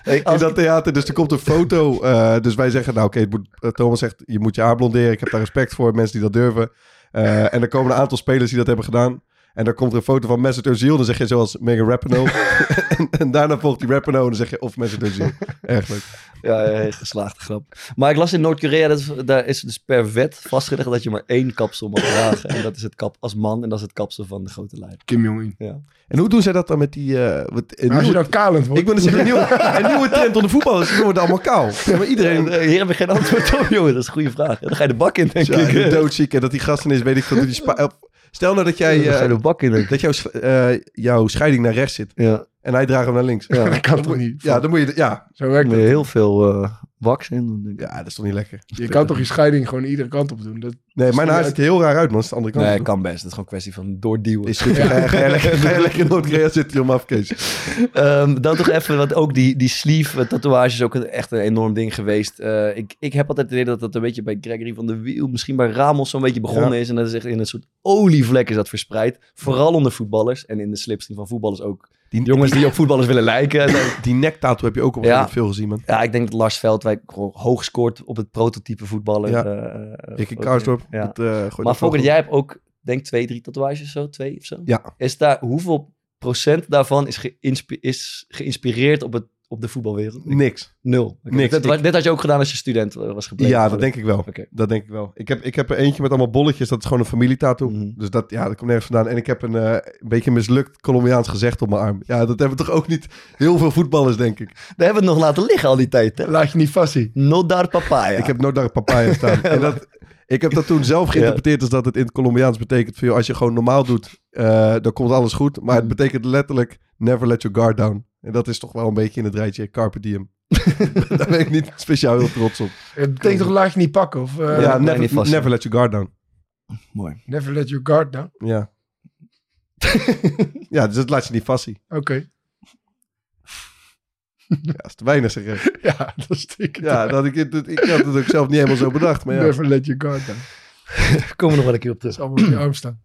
in als dat theater. Dus er komt een foto. eh, dus wij zeggen, nou oké, eh, Thomas zegt, je moet je haar blonderen. Ik heb daar respect voor, mensen die dat durven. Eh, en er komen een aantal spelers die dat hebben gedaan. En dan komt er een foto van Mesut Özil. Dan zeg je zoals Megan Rapinoe. en, en daarna volgt die Rapinoe. En dan zeg je of Mesut Özil. Erg leuk. Ja, ja, geslaagde grap. Maar ik las in Noord-Korea, dat is- daar is dus per wet vastgelegd dat je maar één kapsel mag dragen. En dat is het kap als man en dat is het kapsel van de grote leider. Kim Jong-un. Ja. En hoe doen zij dat dan met die... eh, wat, een als je nieuwe- dan kalend wordt. ik ben dus een nieuwe, een nieuwe trend onder voetballers. Ze worden allemaal kaal. Ja, maar iedereen... Eh, Hier heb ik geen antwoord op, jongen. Dat is een goede vraag. Dan ga je de bak in, denk Ja, ik. doodziek en dat die gasten is, weet ik veel. Die spa- op- Stel nou dat jij... Eh, de bak in, dat jouw, eh, jouw scheiding naar rechts zit. Ja, En hij draagt hem naar links. ja. Dat kan toch niet? Ja, dan moet je... Ja, Zo Dan werkt het. je heel veel eh wax in doen, denk ik. ja dat is toch niet lekker? Je kan toch je scheiding gewoon iedere kant op doen? Dat, Nee, mijn haar ziet er heel raar uit, man. Dat is de andere kant. Nee, kan best. Het is gewoon een kwestie van doorduwen. Is goed. Je- ga, je lekker, ga je lekker in Noord-Korea zitten om af, Kees. Ehm, dan toch even, want ook die, die sleeve eh, tatoeage is ook een, echt een enorm ding geweest. Eh, ik, ik heb altijd het idee dat dat een beetje bij Gregory van de Wiel, misschien bij Ramos zo'n beetje begonnen Ja. is. En dat is echt in een soort olievlek is dat verspreid. Vooral onder voetballers en in de slipstream van voetballers ook Die, Jongens die op voetballers willen lijken. en die nektattoo heb je ook op Ja. veel gezien, man. Ja, ik denk dat Lars Veldwijk hoog scoort op het prototype voetballer. Ja. eh, eh, Ricky ook, Karsdorp. Ja. dat, eh, Maar wel jij hebt ook, denk twee, drie tatoeages zo, twee of zo. Ja. Is daar, hoeveel procent daarvan is, is geïnspireerd op, het, op de voetbalwereld? Niks. Nul. Oké, Niks. Dit, dit had je ook gedaan als je student eh, was gebleven. Ja, dat denk ik wel. Dat denk ik wel. Ik heb, ik heb er eentje met allemaal bolletjes. Dat is gewoon een familietattoo. Mhm. Dus dat, ja, dat komt nergens vandaan. En ik heb een, eh, een beetje mislukt Colombiaans gezegd op mijn arm. Ja, dat hebben toch ook niet heel veel voetballers, denk ik. Daar hebben we het nog laten liggen al die tijd. Hè? Laat je niet vastzien. No dar papaya. Ik heb nooit daar papaya staan. en dat, ik heb dat toen zelf geïnterpreteerd als dat het in het Colombiaans betekent... Joh, als je gewoon normaal doet, eh, dan komt alles goed. Maar het betekent letterlijk never let your guard down. En dat is toch wel een beetje in het rijtje carpe diem. Daar ben ik niet speciaal heel trots op. Het betekent toch laat je niet pakken? Of eh, ja, never, niet vast. never let your guard down. Mooi. never let your guard down. Ja. ja, dus dat laat je niet vastzien. Oké. Ja, dat is te weinig zeg ik. Ja, dat is. Ja, dat ik, het- ik had het ook zelf niet helemaal zo bedacht. Maar ja. Never let your guard down. Komen we nog wel een keer op Dat terug. allemaal op je arm staan.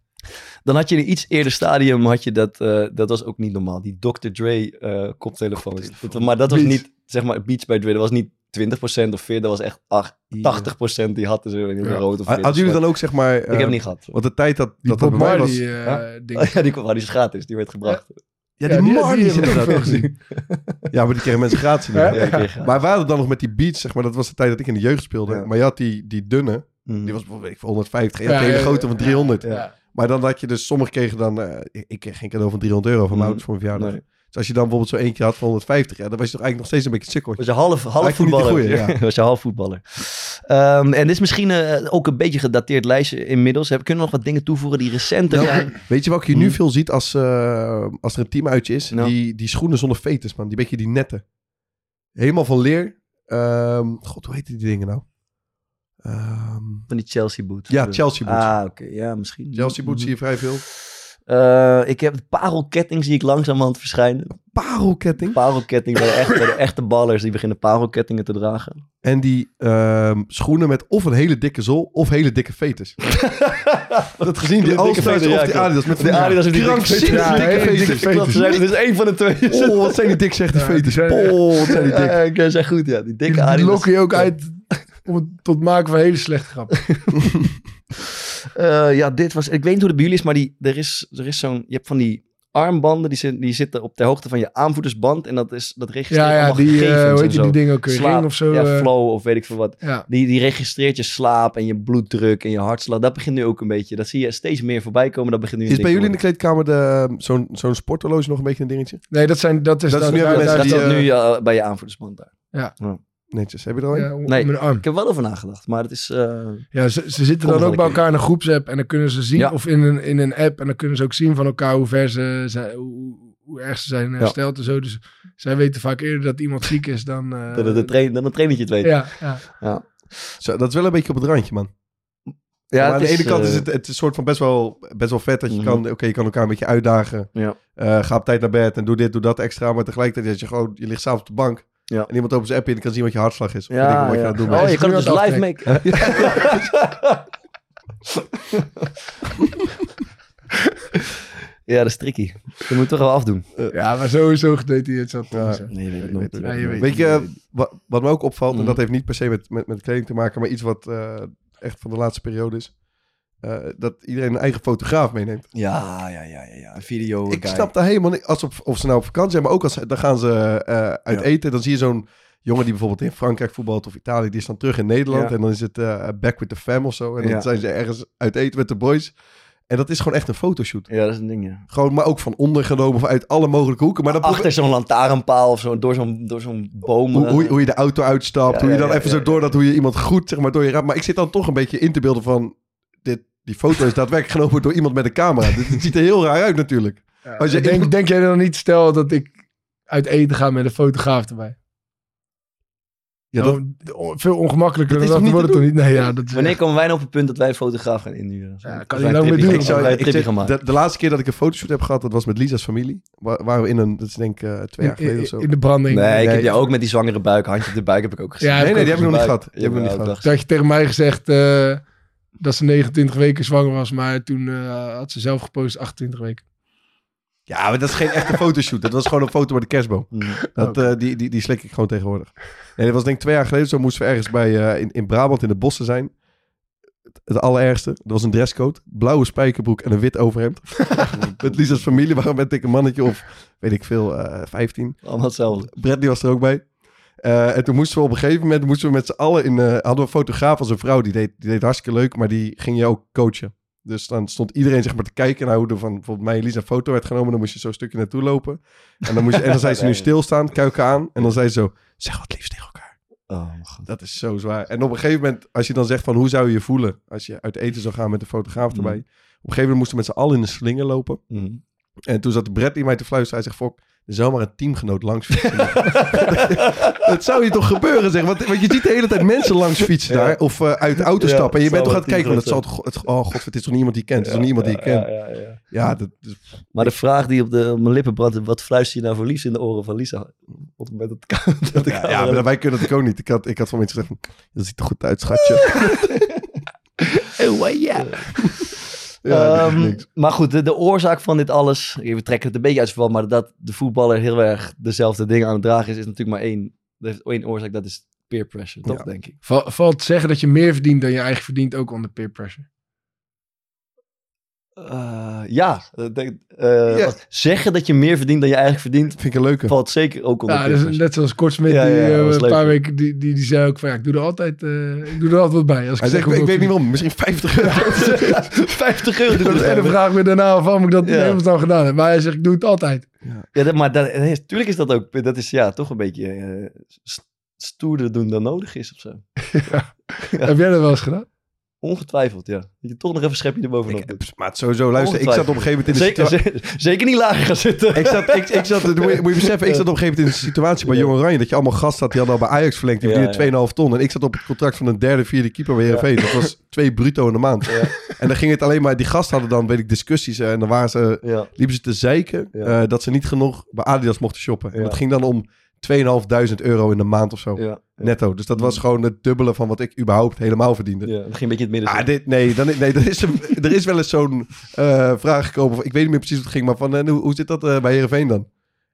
Dan had je in een iets eerder stadium, had je dat, eh, dat was ook niet normaal. Die Dr. Dre eh koptelefoons. Dat- maar dat was Beats. niet, zeg maar, Beats by Dre. Dat was niet 20% of 40%, dat was echt 8, 80% die hadden ze in Ja. rood of Hadden jullie dan ook zeg maar... Ik heb het niet gehad. Want de tijd dat Die dat, dat bij mij was... eh, Ja? ding. Oh ja, die, kwam- die is gratis, die werd gebracht. Ja, Ja, die die- Marley die veel inderdaad. gezien. Ja, maar die kregen mensen gratis. Ja? Ja. Maar we hadden dan nog met die beats, zeg maar, dat was de tijd dat ik in de jeugd speelde. Ja. Maar je had die, die dunne, Mhm. die was bijvoorbeeld ik, voor 150. Je Ja, had de hele ja, grote ja, van 300. Maar dan had je dus, sommigen kregen dan, eh, ik, kreeg geen cadeau van 300 euro van mijn Mhm. ouders voor mijn verjaardag. Nee. Dus als je dan bijvoorbeeld zo eentje had van 150, ja, dan was je toch eigenlijk nog steeds een beetje sukkel. Was je half, half voetballer. goeie, ja. was je half voetballer. Ehm, en dit is misschien eh, ook een beetje gedateerd lijstje inmiddels. Heb, kunnen we nog wat dingen toevoegen die recenter Nou, zijn? Weet je welke je nu Mhm. veel ziet als, eh, als er een teamuitje is? Nou. Die, die schoenen zonder veters, man. Die beetje die netten. Helemaal van leer. Ehm, God, hoe heet die dingen nou? Ehm, Van die Chelsea boots. Ja, Chelsea boots. Ah, oké. Ja, misschien. Chelsea boots zie je vrij veel. Eh, ik heb de parelketting zie ik langzamerhand verschijnen. Parelketting. Parelketting bij de echte, de echte ballers. Die beginnen parelkettingen te dragen. En die ehm, schoenen met of een hele dikke zool of hele dikke veters. dat gezien, die Die All-Stars of die. Adidas. Met Die die Adidas met die krankzinnig dikke veters. het is één van de twee. Oh, wat zijn die dik, zegt die die zijn- Oh, wat zijn die dik. Ja, ik zeg goed, ja. Die dikke Die Adidas. lokken je ook uit om het tot maken van hele slechte grappen. Eh, ja, dit was... Ik weet niet hoe het bij jullie is, maar die, er is, er is zo'n... Je hebt van die armbanden, die, die zitten op de hoogte van je aanvoerdersband. En dat, is, dat registreert Ja, ja, allemaal die, eh, gegevens hoe en heet die, zo. die dingen ook? Slaap, Ring of zo? Ja, eh, flow of weet ik veel wat. ja. Die, die registreert je slaap en je bloeddruk en je hartslag. Dat begint nu ook een beetje. Dat zie je steeds meer voorbij komen. Dat begint nu Is bij jullie in de kleedkamer de, zo'n, zo'n sporthorloge nog een beetje een dingetje? Nee, dat, zijn, dat is... Dat is daar- nu Dat die, eh, nu bij je aanvoerdersband daar. Netjes. Heb je er al een? ja, Nee. om mijn arm. Ik heb er wel over nagedacht, maar het is... eh, Ja, ze, ze zitten dan ook bij elkaar in een groepsapp en dan kunnen ze zien, Ja. of in een, in een app, en dan kunnen ze ook zien van elkaar hoe ver ze zijn, hoe, hoe erg ze zijn hersteld en zo. Dus zij weten vaak eerder dat iemand ziek is dan... eh, dat, de train, dat een trainertje het weet. ja, ja. Zo, dat is wel een beetje op het randje, man. Ja, maar aan de ene kant eh, is het, het is een soort van best wel, best wel vet dat je Mhm. kan, oké, je kan elkaar een beetje uitdagen. Ja. Eh, ga op tijd naar bed en doe dit, doe dat extra. Maar tegelijkertijd, dat je gewoon, je ligt s'avonds op de bank. Ja. En iemand opent zijn app in en kan zien wat je hartslag is. Of Ja, wat je aan het doen Oh, bent. je kan het dus live maken. ja, dat is tricky. Je moet het toch wel afdoen. ja, maar sowieso gedetailleerd zat. Ja. Nee, je weet het nooit. Ja, je weet Weet je, wat, wat me ook opvalt, en dat heeft niet per se met, met, met kleding te maken, maar iets wat eh, echt van de laatste periode is. Eh, dat iedereen een eigen fotograaf meeneemt. Ja, ja, ja, ja, ja. Een video Ik guy. snap daar helemaal niet. Als op, of ze nou op vakantie zijn, maar ook als dan gaan ze eh, uit Ja. eten. Dan zie je zo'n jongen die bijvoorbeeld in Frankrijk voetbalt of Italië. Die is dan terug in Nederland. Ja. En dan is het eh, back with the fam of zo. En dan zijn ze ergens uit eten met de boys. En dat is gewoon echt een fotoshoot. Ja, dat is een ding, ja. Gewoon, maar ook van onder genomen of uit alle mogelijke hoeken. Maar dan Achter zo'n lantaarnpaal of zo, door zo'n, door zo'n boom. hoe, hoe, hoe je de auto uitstapt. Ja, hoe je dan ja, even zo door dat hoe je iemand goed zeg maar door je raam. Maar ik zit dan toch een beetje in te beelden van die foto is daadwerkelijk genomen door iemand met een camera. Dit, het ziet er heel raar uit natuurlijk. Als je- denk, denk jij dan niet, stel dat ik uit eten ga met een fotograaf erbij? Ja, dat, Oh, veel ongemakkelijker Dat dan dat wordt het toch niet? Nee, ja, dat is Wanneer komen wij nou op het punt dat wij een fotograaf gaan inhuren? Ja, Dat kan je lang mee trippie doen. ik zou, ik zeg, de, de laatste keer dat ik een fotoshoot heb gehad, dat was met Lisa's familie. Waar, waren we in een, dat is denk ik eh, twee jaar geleden in, of zo. in de branding. Nee, ik heb jou ook met die zwangere buik, handje op de buik heb ik ook gezien. Ja, nee, nee, die heb ik nog niet gehad. Die heb ik nog niet gehad. Had je tegen mij gezegd eh, dat ze 29 weken zwanger was, maar toen eh, had ze zelf gepost 28 weken. Ja, maar dat is geen echte fotoshoot. Dat was gewoon een foto bij de kerstboom. Mm. Dat, eh, die, die, die slik ik gewoon tegenwoordig. Nee, dat was denk ik twee jaar geleden. Zo moesten we ergens bij, eh, in, in Brabant in de bossen zijn. Het, het allerergste. Dat was een dresscode. Blauwe spijkerbroek en een wit overhemd. met Lisa's familie waren met ik een mannetje of, weet ik veel, eh 15. Allemaal hetzelfde. Bradley was er ook bij. Eh, en toen moesten we op een gegeven moment moesten we met z'n allen in. eh, hadden we een fotograaf als een vrouw. Die deed, die deed hartstikke leuk, maar die ging je ook coachen. Dus dan stond iedereen zeg maar te kijken naar hoe er van bijvoorbeeld mij en Lisa een foto werd genomen. Dan moest je zo'n stukje naartoe lopen. En dan, moest je, en dan zei ze nu stilstaan, kuiken aan. En dan zei ze zo, zeg wat liefst tegen elkaar. Oh. Dat is zo zwaar. En op een gegeven moment, als je dan zegt van hoe zou je je voelen als je uit eten zou gaan met een fotograaf erbij. Op een gegeven moment moesten we met z'n allen in een slinger lopen. Mm. En toen zat Bradley mij te fluisteren. Hij zegt, Fok, er zou maar een teamgenoot langs fietsen. dat zou je toch gebeuren, zeg. Want, want je ziet de hele tijd mensen langs fietsen daar. Of eh, uit de auto Ja, stappen. En je bent toch aan het kijken. Want het zal toch... Het, oh god, het is toch niemand die kent. Het is toch niemand die je kent. Ja, ja, ja. Ja, dat, dus- Maar de vraag die op, de, op mijn lippen brandt, wat fluister je nou voor liefst in de oren van Lisa? Op het moment dat, dat de ja, maar wij kunnen het ook niet. Ik had, ik had van mensen gezegd, dat ziet er goed uit, schatje. Oh, ja. Ja, Ehm, niks. maar goed, de, de oorzaak van dit alles, we trekken het een beetje uit verband, maar dat de voetballer heel erg dezelfde dingen aan het dragen is, is natuurlijk maar één, er is één oorzaak, dat is peer pressure, toch, Ja. denk ik. Val- Valt te zeggen dat je meer verdient dan je eigen verdient, ook onder peer pressure. Eh, ja, eh, Ja. wat- zeggen dat je meer verdient dan je eigenlijk verdient, Vind ik een leuke. valt zeker ook onder Ja, dus net zoals Kortsmit, Ja, die ja, eh, een paar weken, die, die, die zei ook van ja, ik doe er altijd, eh, ik doe er altijd wat bij. Als ik, Hij zeg ik weet niet waarom, misschien 50 euro. 50 euro. En wel. vraag me daarna waarom ik dat Ja. helemaal gedaan heb. Maar hij zegt, ik doe het altijd. Ja, dat, maar dat, nee, tuurlijk is dat ook, dat is ja, toch een beetje eh, st- stoerder doen dan nodig is of zo. Heb jij dat wel eens gedaan? Ongetwijfeld, ja. Dat je toch nog even een schepje erbovenop doet. maar het sowieso, luister, ik zat op een gegeven moment in de Zeker, situatie... ze- zeker niet lager gaan zitten. Ik zat, ik, ik zat, moet, je, beseffen, ik zat op een gegeven moment in een situatie bij Jong Oranje... dat je allemaal gasten had, die hadden al bij Ajax verlengd. Die Ja, verdienen 2,5 ton. En ik zat op het contract van een derde, vierde keeper bij Heerenveen. Dat was twee bruto in de maand. En dan ging het alleen maar... Die gasten hadden dan, weet ik, discussies. eh, En dan waren ze, liepen ze te zeiken eh, dat ze niet genoeg bij Adidas mochten shoppen. En dat ging dan om 2.500 euro in de maand of zo. Ja. Netto. Dus dat was gewoon het dubbele van wat ik überhaupt helemaal verdiende. Ja, dan ging een beetje in het midden Ah, dit, nee, dan, nee er, is een, er is wel eens zo'n eh, vraag gekomen. Ik weet niet meer precies hoe het ging, maar van eh, hoe, hoe zit dat eh, bij Heerenveen dan?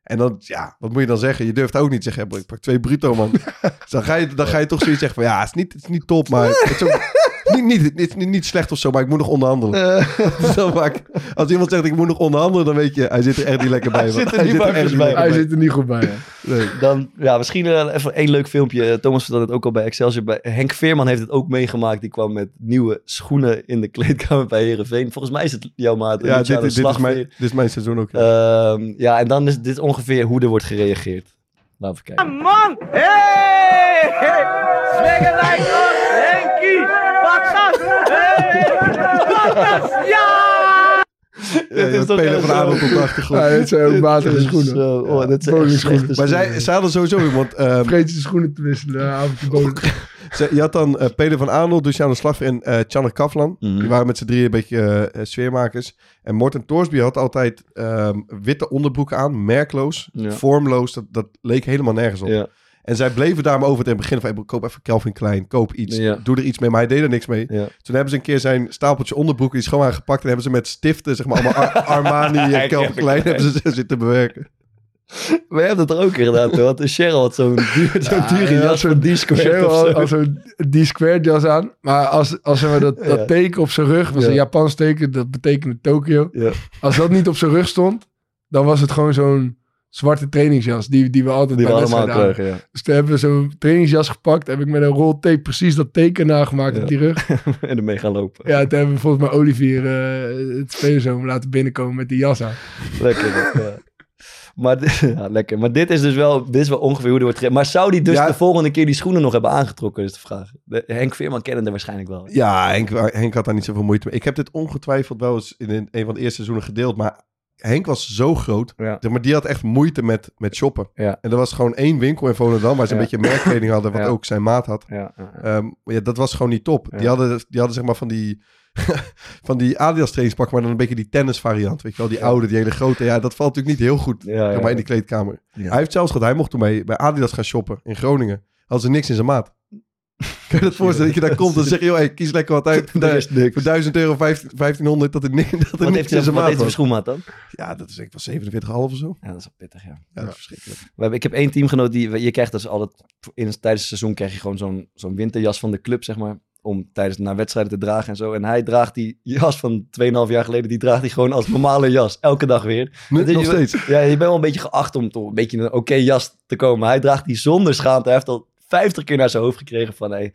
En dan, ja, wat moet je dan zeggen? Je durft ook niet te zeggen, ik pak twee bruto, man. dus dan ga, je, dan ga je toch zoiets zeggen van, ja, het is niet, het is niet top, maar het is ook niet, niet, het is niet, niet slecht of zo, maar ik moet nog onderhandelen. Dus dan maak, als iemand zegt, ik moet nog onderhandelen, dan weet je, hij zit er echt niet lekker bij. Hij zit er niet echt warmpjes bij. Hij zit er niet goed bij. hè. Nee. Dan, ja, misschien eh, even één leuk filmpje. Eh, Thomas vertelde het ook al bij Excelsior. Bij, Henk Veerman heeft het ook meegemaakt. Die kwam met nieuwe schoenen in de kleedkamer bij Herenveen. Volgens mij is het jouw maat. Ja, dit, dit, is Slag mijn, dit is mijn seizoen ook. ja. Ehm, ja, en dan is dit ongeveer hoe er wordt gereageerd. Laten we kijken. Man! Hey! hey. Slingerlijn op! Henkie! Pak gas! Hey! Pak gas! Ja! Ja, je is toch van zo- Arnold op de achtergrond. Ja, dit zijn ook matige Dit schoenen. zo- oh, dat zijn slechte Maar schoenen. zij, zij hadden sowieso iemand... ehm, Vergeet je schoenen te wisselen, uh, avondje Je had dan eh Peter van Aanel, Luciano Slagver en eh Channer Kaflan. Mhm. Die waren met z'n drieën een beetje eh, sfeermakers. En Morten Torsby had altijd ehm, witte onderbroeken aan, merkloos, Ja. vormloos. Dat, dat leek helemaal nergens op. Ja, En zij bleven daar maar over het begin van... koop even Calvin Klein, koop iets. Ja. Doe er iets mee, maar hij deed er niks mee. ja. Toen hebben ze een keer zijn stapeltje onderbroeken... die is gewoon aangepakt en hebben ze met stiften... zeg maar allemaal Ar- Armani en Calvin Klein... Hebben ze zitten bewerken. Je hebt het er ook gedaan, toch? Want Cheryl had zo'n duur, zo'n Ja, dure ja, jas van Cheryl had, zo. zo'n D-squared jas aan. Maar als, als maar, dat, dat Ja. teken op zijn rug was Ja. een Japans teken, dat betekende Tokio. Als dat niet op zijn rug stond, dan was het gewoon zo'n zwarte trainingsjas die, die we altijd Die we bij allemaal wedstrijden aan. kregen, ja. Dus toen hebben we zo'n trainingsjas gepakt. Heb ik met een rol tape precies dat teken nagemaakt Ja. op die rug. en ermee gaan lopen. Ja, toen hebben we volgens mij Olivier eh, het spelerzoom laten binnenkomen met die jas aan. Lekker, ja. Maar, ja, lekker. maar dit is dus wel, dit is wel ongeveer hoe er wordt gereageerd. Maar zou die dus Ja. de volgende keer die schoenen nog hebben aangetrokken, is de vraag. De, Henk Veerman kende er waarschijnlijk wel. Ja, Henk, Henk had daar niet zoveel moeite mee. Ik heb dit ongetwijfeld wel eens in een, een van de eerste seizoenen gedeeld. Maar Henk was zo groot. Ja. Maar die had echt moeite met, met shoppen. Ja. En er was gewoon één winkel in Volendam waar ze Ja. een beetje merkkleding hadden, wat ook zijn maat had. Ja. Ehm, ja, dat was gewoon niet top. Die, hadden, die hadden zeg maar van die, van die Adidas trainingspak, maar dan een beetje die tennis variant. Weet je wel, die oude, die hele grote. Ja, dat valt natuurlijk niet heel goed Ja, zeg maar, in die kleedkamer. Hij heeft zelfs gehad, hij mocht toen bij, bij Adidas gaan shoppen in Groningen. Hadden ze niks in zijn maat. Kan je dat voorstellen dat je daar komt en zeg je, joh, hey, kies lekker wat uit. Voor, voor 1000 euro, 15- 1500, dat ni- dat Wat niks heeft in zijn wat maat heeft voor was. schoenmaat dan? Ja, dat is ik wel 47,5 of zo. Ja, dat is wel pittig, ja. Ja, dat is verschrikkelijk. We hebben, ik heb één teamgenoot die... Je krijgt dus altijd... In, het- tijdens het seizoen krijg je gewoon zo'n zo'n winterjas van de club, zeg maar. Om tijdens naar wedstrijden te dragen en zo. En hij draagt die jas van 2,5 jaar geleden... Die draagt hij gewoon als normale jas. Elke dag weer. Nu, Dus nog je- steeds. Ja, je bent wel een beetje geacht om toch een beetje een oké jas te komen. Hij draagt die zonder schaamte. Hij heeft al 50 keer naar zijn hoofd gekregen van... Hey,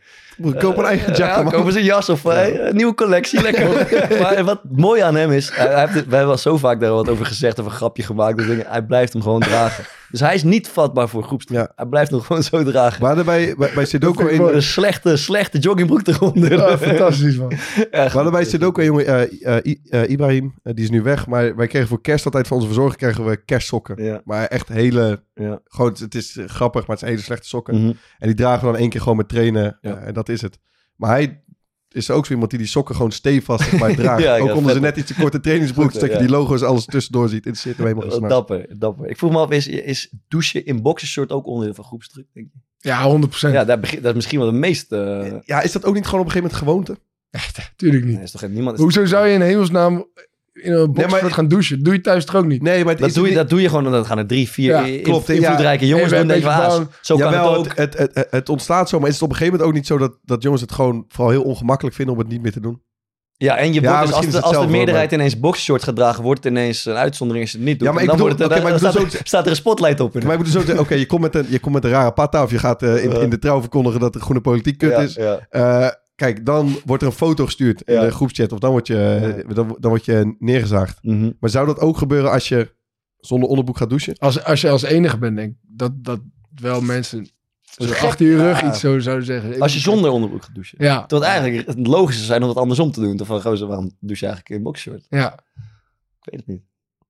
Koop een eigen ja, jack, ze een jas of hey, een nieuwe collectie, lekker. maar wat mooi aan hem is, hij, hij heeft het, we hebben al zo vaak daar wat over gezegd, of een grapje gemaakt, dus dingen, hij blijft hem gewoon dragen. Dus hij is niet vatbaar voor groepsdruk. Ja. Hij blijft hem gewoon zo dragen. Hadden bij, bij, bij Sudoku vind ik een, slechte, slechte joggingbroek eronder. Ja, fantastisch, man. we hadden bij Sudoku jongen, eh, eh, I- eh, Ibrahim, eh, die is nu weg. Maar wij kregen voor kerst altijd van onze verzorger kregen we kerstsokken. Ja, Maar echt hele, ja. gewoon, het is eh, grappig, maar het zijn hele slechte sokken. Mhm. En die dragen we dan één keer gewoon met trainen. Ja. eh, en dat is het. Maar hij is ook zo iemand die die sokken gewoon stevast zeg maar, draagt. Ja, ja, ook onder zijn vet. net iets te korte trainingsbroek. Zodat je ja. die logo's alles tussendoor ziet. Interesseert hem helemaal snaps. Dapper, dapper. Ik vroeg me af, is, is douchen in boxershort ook onderdeel van groepsdruk, denk je? Ja, 100%. Ja, daar begin, dat is misschien wel de meeste... uh, Ja, is dat ook niet gewoon op een gegeven moment gewoonte? Tuurlijk niet. nee, is toch geen, niemand... is- Hoezo zou je in hemelsnaam in een boxsport maar- gaan douchen? Doe je thuis toch ook niet? Nee, maar het dat, is doe je, niet- dat doe je gewoon, en dan gaan er drie, vier Ja, in- klopt, ja. invloedrijke jongens En doen. beetje ah, zo kan Jawel, het ook. het, het, het, het ontstaat zo, maar is het op een gegeven moment ook niet zo dat, dat jongens het gewoon vooral heel ongemakkelijk vinden om het niet meer te doen? Ja, en je Ja, wordt dus als, is de, als de meerderheid ineens boxershort gaat dragen, wordt het ineens een uitzondering als je het niet doet. Ja, maar En ik dan bedoel- wordt het, oké, maar dan ik bedoel staat, staat er een spotlight op. Maar ik bedoel zo zeggen, oké, je komt met een je komt met een rare patta of je gaat eh, in, in de trouw verkondigen dat de groene politiek kut ja, is. Ja. Eh, kijk, dan wordt er een foto gestuurd in Ja. de groepschat of dan word je, dan, dan word je neergezaagd. Mhm. Maar zou dat ook gebeuren als je zonder onderbroek gaat douchen? Als, als je als enige bent, denk ik dat, dat wel mensen achter je rug Ja. iets zo zouden zeggen. Ik- Als je zonder onderbroek gaat douchen. Ja, Terwijl het eigenlijk het logische zou zijn om het andersom te doen. Toch van, gozer, waarom douche je eigenlijk in boxshort? ja. Ik weet het niet.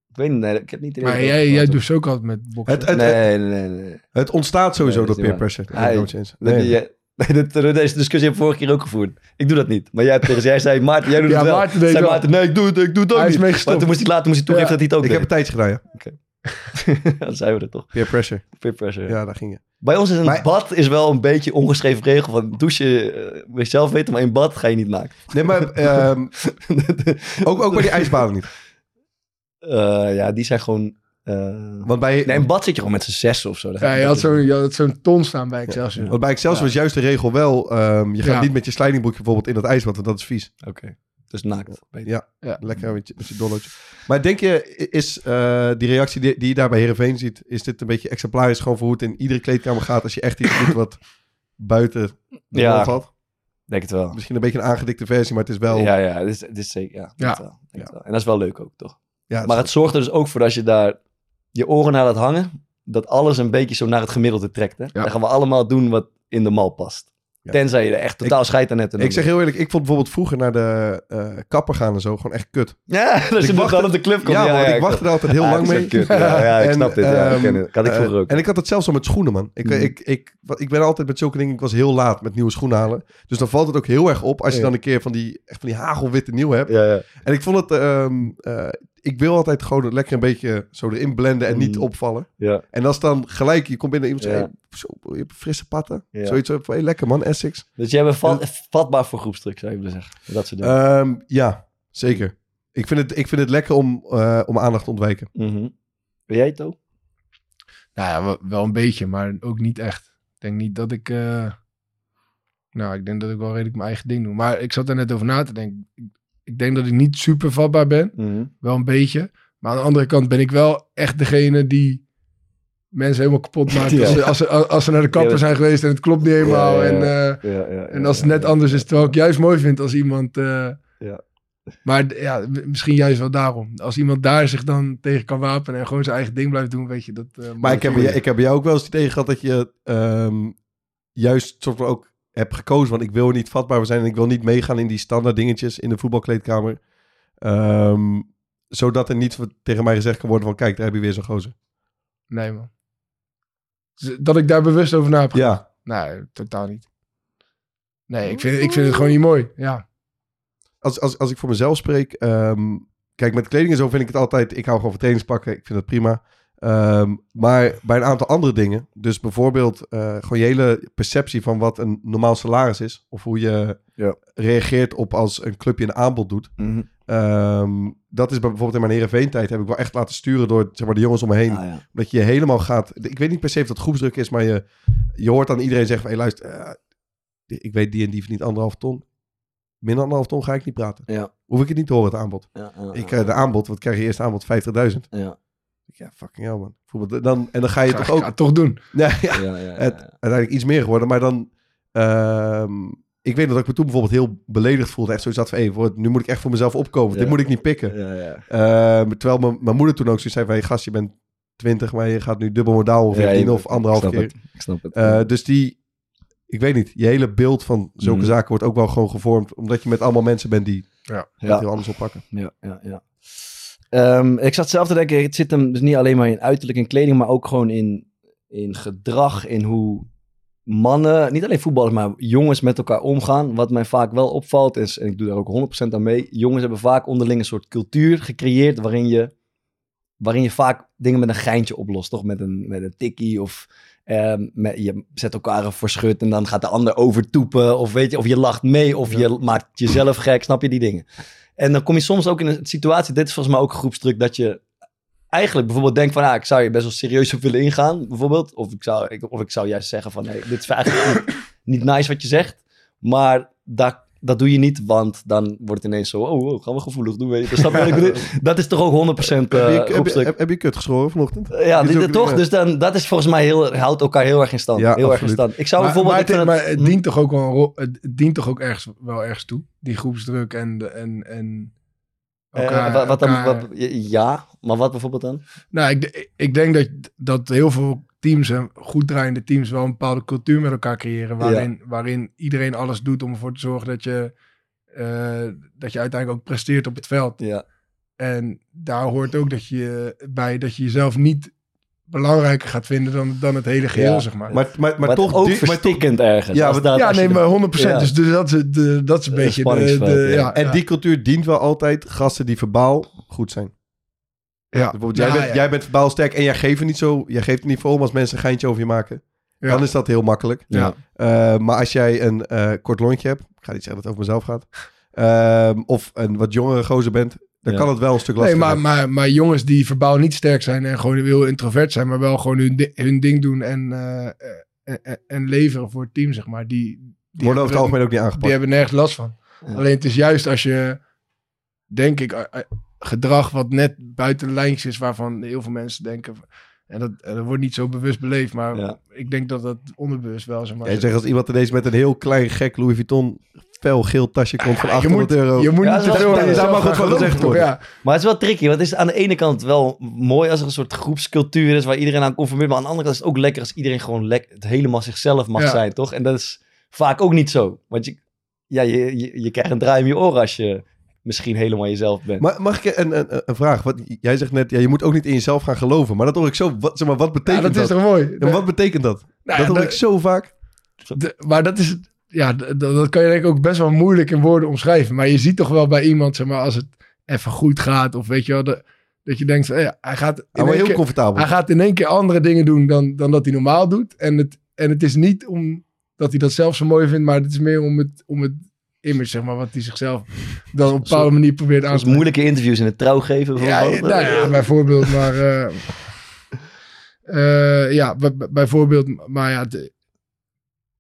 Ik weet het niet, nee, ik heb niet... de Maar dat jij, jij doucht ook altijd met boksen. Het, het, Nee, nee, nee. nee. het ontstaat sowieso Nee, dat door peer pressure. Dat. Dat- Nee. Deze discussie heb ik vorige keer ook gevoerd. Ik doe dat niet. Maar jij, tegen, jij zei, Maarten, jij doet Ja, het wel. Maarten deed zei wel. Maarten, nee, ik doe het, ik doe het ook Hij is niet. mee maar toen moest hij later moest hij toegeven Ja. dat hij het ook Ik heb deed. tijdje gedaan, ja. Dan zijn we er toch. Peer pressure. Peer pressure. Ja, daar ging je. Bij ons is een Maar- bad is wel een beetje ongeschreven regel van douchen, eh, moet je zelf weten, maar in bad ga je niet maken. Nee, maar ehm, ook, ook bij die ijsbaden niet. Eh, ja, die zijn gewoon... eh, Want bij, Nee, in bad zit je gewoon met z'n zes of zo. Dat Ja, je had zo'n had ton staan bij Excelsior. want bij Excelsior was juist de regel wel... ehm, je gaat Ja. niet met je slijdingbroekje bijvoorbeeld in het ijs, want dat is vies. Oké, dus naakt. Ja, Ja. lekker met je, met je dollootje. Maar denk je, is eh, die reactie die, die je daar bij Heerenveen ziet... is dit een beetje exemplarisch gewoon voor hoe het in iedere kleedkamer gaat... als je echt iets doet wat buiten de Ja. valt? Denk het wel. Misschien een beetje een aangedikte versie, maar het is wel... Ja, ja, dit is, dit is zeker. Ja, Ja. het wel, denk het wel. En dat is wel leuk ook, toch? ja, Maar het zorgt er dus ook voor dat je daar je oren naar laat hangen, dat alles een beetje zo naar het gemiddelde trekt. Hè? Dan gaan we allemaal doen wat in de mal past. Ja. Tenzij je er echt totaal scheid aan hebt. Ik zeg heel eerlijk, ik vond bijvoorbeeld vroeger naar de eh, kapper gaan en zo gewoon echt kut. Ja, dat Ik je wachtte- dan op de club komt. ja, ik ik wachtte er altijd heel lang mee. kut. Ja, ik En, snap dit. Ja, ehm, het. Ik had ik eh, vroeger ook. En ik had het zelfs al met schoenen, man. Ik, Mhm. ik, ik, ik ben altijd met zulke dingen, ik was heel laat met nieuwe schoenen halen. Dus dan valt het ook heel erg op als je dan een keer van die, echt van die hagelwitte nieuw hebt. ja, ja. En ik vond het, ehm, eh, ik wil altijd gewoon lekker een beetje zo erin blenden en niet Mhm. opvallen. ja. En als dan gelijk, je komt binnen en iemand Ja. zegt, hey, zo, je hebt frisse patten. Ja. Zoiets van, hey, lekker man, Essex. Dus jij bent vat, vatbaar voor groepsdruk, zou je willen zeggen. Dat soort dingen. Ehm, ja, zeker. Ik vind het, ik vind het lekker om, eh, om aandacht te ontwijken. Mhm. Ben jij het ook? Nou ja, wel, wel een beetje, maar ook niet echt. Ik denk niet dat ik... eh, nou, ik denk dat ik wel redelijk mijn eigen ding doe. Maar ik zat er net over na te denken. Ik, denk dat ik niet super vatbaar ben. Mhm. Wel een beetje. Maar aan de andere kant ben ik wel echt degene die mensen helemaal kapot maakt. Ja. Als, ze, als, ze, als ze naar de kapper Ja, zijn geweest en het klopt niet helemaal. En, eh, en als het net anders is, terwijl ik juist mooi vind als iemand... Ja. Maar ja, misschien juist wel daarom. Als iemand daar zich dan tegen kan wapenen en gewoon zijn eigen ding blijft doen, weet je, dat... eh, Maar ik heb, ik heb jou ook wel eens het idee gehad dat je ehm, juist soort van ook hebt gekozen. Want ik wil niet vatbaar zijn en ik wil niet meegaan in die standaard dingetjes in de voetbalkleedkamer. Ehm, zodat er niet tegen mij gezegd kan worden van kijk, daar heb je weer zo'n gozer. Nee, man. Dat ik daar bewust over na heb. Ja, Nee, totaal niet. Nee, ik vind, ik vind het gewoon niet mooi. Ja. als, als, als ik voor mezelf spreek. ehm, kijk, met kleding en zo vind ik het altijd. Ik hou gewoon van trainingspakken. Ik vind dat prima. Ehm, maar bij een aantal andere dingen, dus bijvoorbeeld eh, gewoon je hele perceptie van wat een normaal salaris is, of hoe je Ja. reageert op als een clubje een aanbod doet. Mhm. Ehm, dat is bij- bijvoorbeeld in mijn Heerenveen-tijd heb ik wel echt laten sturen door zeg maar, de jongens om me heen. Ah, ja. Dat je helemaal gaat... Ik weet niet per se of dat groepsdruk is, maar je, je hoort dan iedereen zeggen van... Hey, luister, eh, ik weet die en die verdient anderhalf ton. Minder anderhalf ton ga ik niet praten. Ja. Hoef ik het niet te horen, het aanbod. Ja, ja, Ik eh, de aanbod, wat krijg je eerst aanbod? 50.000. Ja. Ja, fucking hell man. Bijvoorbeeld, Dan, en dan ga je Ga, toch ga ook... het toch doen. Nee, ja, Ja, ja, ja, het, uiteindelijk iets meer geworden. Maar dan... ehm, ik weet nog dat ik me toen bijvoorbeeld heel beledigd voelde. Echt zoiets had van, hey, voor- nu moet ik echt voor mezelf opkomen. Dit moet ik niet pikken. Ja, ja. Ehm, terwijl mijn, mijn moeder toen ook zoiets zei van... Hey, gast, je bent 20, maar je gaat nu dubbel modaal of Ja, 14 ik- of anderhalf ik keer. het. Ik snap het. Eh, dus die, ik weet niet, je hele beeld van zulke Mhm. zaken wordt ook wel gewoon gevormd. Omdat je met allemaal mensen bent die Ja. het Ja. heel anders oppakken. Ja, ja, ja. Ehm, ik zat zelf te denken, het zit hem dus niet alleen maar in uiterlijk en kleding, maar ook gewoon in, in gedrag, in hoe mannen, niet alleen voetballers, maar jongens met elkaar omgaan. Wat mij vaak wel opvalt is, en ik doe daar ook 100% aan mee, jongens hebben vaak onderling een soort cultuur gecreëerd waarin je, waarin je vaak dingen met een geintje oplost, toch? Met een, met een tikkie of ehm, met, je zet elkaar een verschut en dan gaat de ander overtoepen of weet je, of je lacht mee of je maakt jezelf gek, snap je die dingen? En dan kom je soms ook in een situatie, dit is volgens mij ook groepsdruk, dat je eigenlijk bijvoorbeeld denkt van, ah, ik zou je best wel serieus op willen ingaan, bijvoorbeeld. Of ik zou, of ik zou juist zeggen van, nee, dit is eigenlijk niet, niet nice wat je zegt. Maar dat, dat doe je niet, want dan wordt het ineens zo, oh, oh gaan we gevoelig doen, weet je. Wat ik bedoel? Dat is toch ook 100% heb, je, eh heb, je, groepsdruk. heb, heb je kut geschoren vanochtend? Ja, dit, toch? ja. Dus dan, dat is volgens mij heel, houdt elkaar heel erg in stand. Ja, heel erg in stand. Ik zou Maar, bijvoorbeeld... maar, ik het, maar het- dient toch ook wel, het dient toch ook ergens, wel ergens toe, die groepsdruk en, en, en eh, elkaar- wat, wat dan, wat- ja, maar wat bijvoorbeeld dan? Nou, ik, ik denk dat, dat heel veel teams, en goed draaiende teams, wel een bepaalde cultuur met elkaar creëren. Waarin, waarin iedereen alles doet om ervoor te zorgen dat je, eh, dat je uiteindelijk ook presteert op het veld. Ja. En daar hoort ook dat je bij dat je jezelf niet belangrijker gaat vinden dan, dan het hele geheel, Ja. zeg maar. Maar, maar, maar Maar toch... ook maar verstikkend ergens. Ja, dat- ja, nee, maar 100%. Ja. Dus de- dat, is, de, dat is een Eh, beetje de, ja. ja. en ja. die cultuur dient wel altijd gasten die verbaal goed zijn. Ja. Bijvoorbeeld, jij, Ja, bent, ja. jij bent verbaal sterk en jij geeft het niet zo... Jij geeft het niet voor om als mensen een geintje over je maken. Ja. Dan is dat heel makkelijk. Ja. Eh, maar als jij een eh, kort lontje hebt... Ik ga niet zeggen dat het over mezelf gaat. ehm, of een wat jongere gozer bent... Dan Ja. kan het wel een stuk Nee, lastiger maar, maar, maar jongens die verbaal niet sterk zijn en gewoon heel introvert zijn, maar wel gewoon hun, hun ding doen en, eh, eh, en, en leveren voor het team, zeg maar. Die, die, worden over het algemeen ook niet die aangepakt. hebben nergens last van. Ja. Alleen het is juist als je, denk ik, gedrag wat net buiten de lijntjes is, waarvan heel veel mensen denken, en dat, en dat wordt niet zo bewust beleefd, maar Ja. ik denk dat dat onderbewust wel, zeg maar. Jij zegt als iemand ineens met een heel klein gek Louis Vuitton fel geel tasje komt van Ja, je 800 moet, euro. je moet Ja, niet te veel daar mag ook van gezegd worden. Ja. Maar het is wel tricky, want het is aan de ene kant wel mooi als er een soort groepscultuur is waar iedereen aan conformeert. Maar aan de andere kant is het ook lekker als iedereen gewoon lekker het helemaal zichzelf mag Ja. zijn, toch? En dat is vaak ook niet zo. Want je, ja, je, je, je krijgt een draai in je oren als je misschien helemaal jezelf bent. Maar mag ik een, een, een vraag? Wat, jij zegt net, ja, je moet ook niet in jezelf gaan geloven. Maar dat hoor ik zo. Wat, zeg maar, wat Ja, betekent dat dat? is toch mooi? En wat betekent dat? Nou dat hoor ik zo vaak. De- maar dat is, ja, dat kan je denk ik ook best wel moeilijk in woorden omschrijven. Maar je ziet toch wel bij iemand, zeg maar, als het even goed gaat, of weet je wel, de- dat je denkt, hij gaat, in heel keer, comfortabel. hij gaat in één keer andere dingen doen dan, dan dat hij normaal doet. En het, en het is niet om dat hij dat zelf zo mooi vindt, maar het is meer om het, om het image, zeg maar, wat hij zichzelf dan op een bepaalde manier probeert aan te moeilijke interviews in het trouw geven. Ja, bijvoorbeeld. nou ja, bijvoorbeeld, maar... eh, eh, ja, bij- bij- bijvoorbeeld, maar ja, de-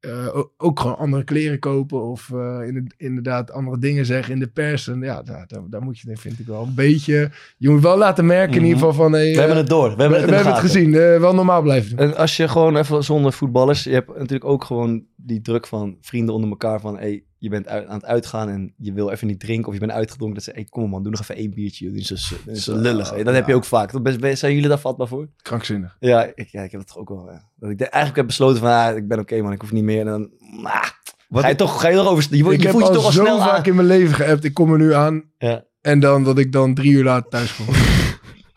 eh, ook gewoon andere kleren kopen of eh, in- inderdaad andere dingen zeggen in de pers. En ja, daar, daar, daar moet je, vind ik wel een beetje... Je moet wel laten merken in ieder geval van... Hey, Mhm. We hebben het door. We hebben we, het, we hebben het gezien. eh, wel normaal blijven doen. En als je gewoon even zonder voetballers, je hebt natuurlijk ook gewoon die druk van vrienden onder elkaar van, hey, je bent uit, aan het uitgaan en je wil even niet drinken of je bent uitgedronken. Dat ze, hey, kom man, doe nog even één biertje. joh. Dat is zo, dat is zo lullig. hè. Dat heb je ook vaak. Dat best- Zijn jullie daar vatbaar voor? Krankzinnig. Ja, ik, ja, ik heb het toch ook wel. Ja. Dat ik de- eigenlijk heb besloten van, ah, ik ben oké man, ik hoef niet meer. En dan, ah, Wat ga je toch, ga je erover, je, je, ik heb voelt je al toch al zo snel vaak aan. in mijn leven geappt. Ik kom er nu aan. Ja. En dan dat ik dan drie uur later thuis kom.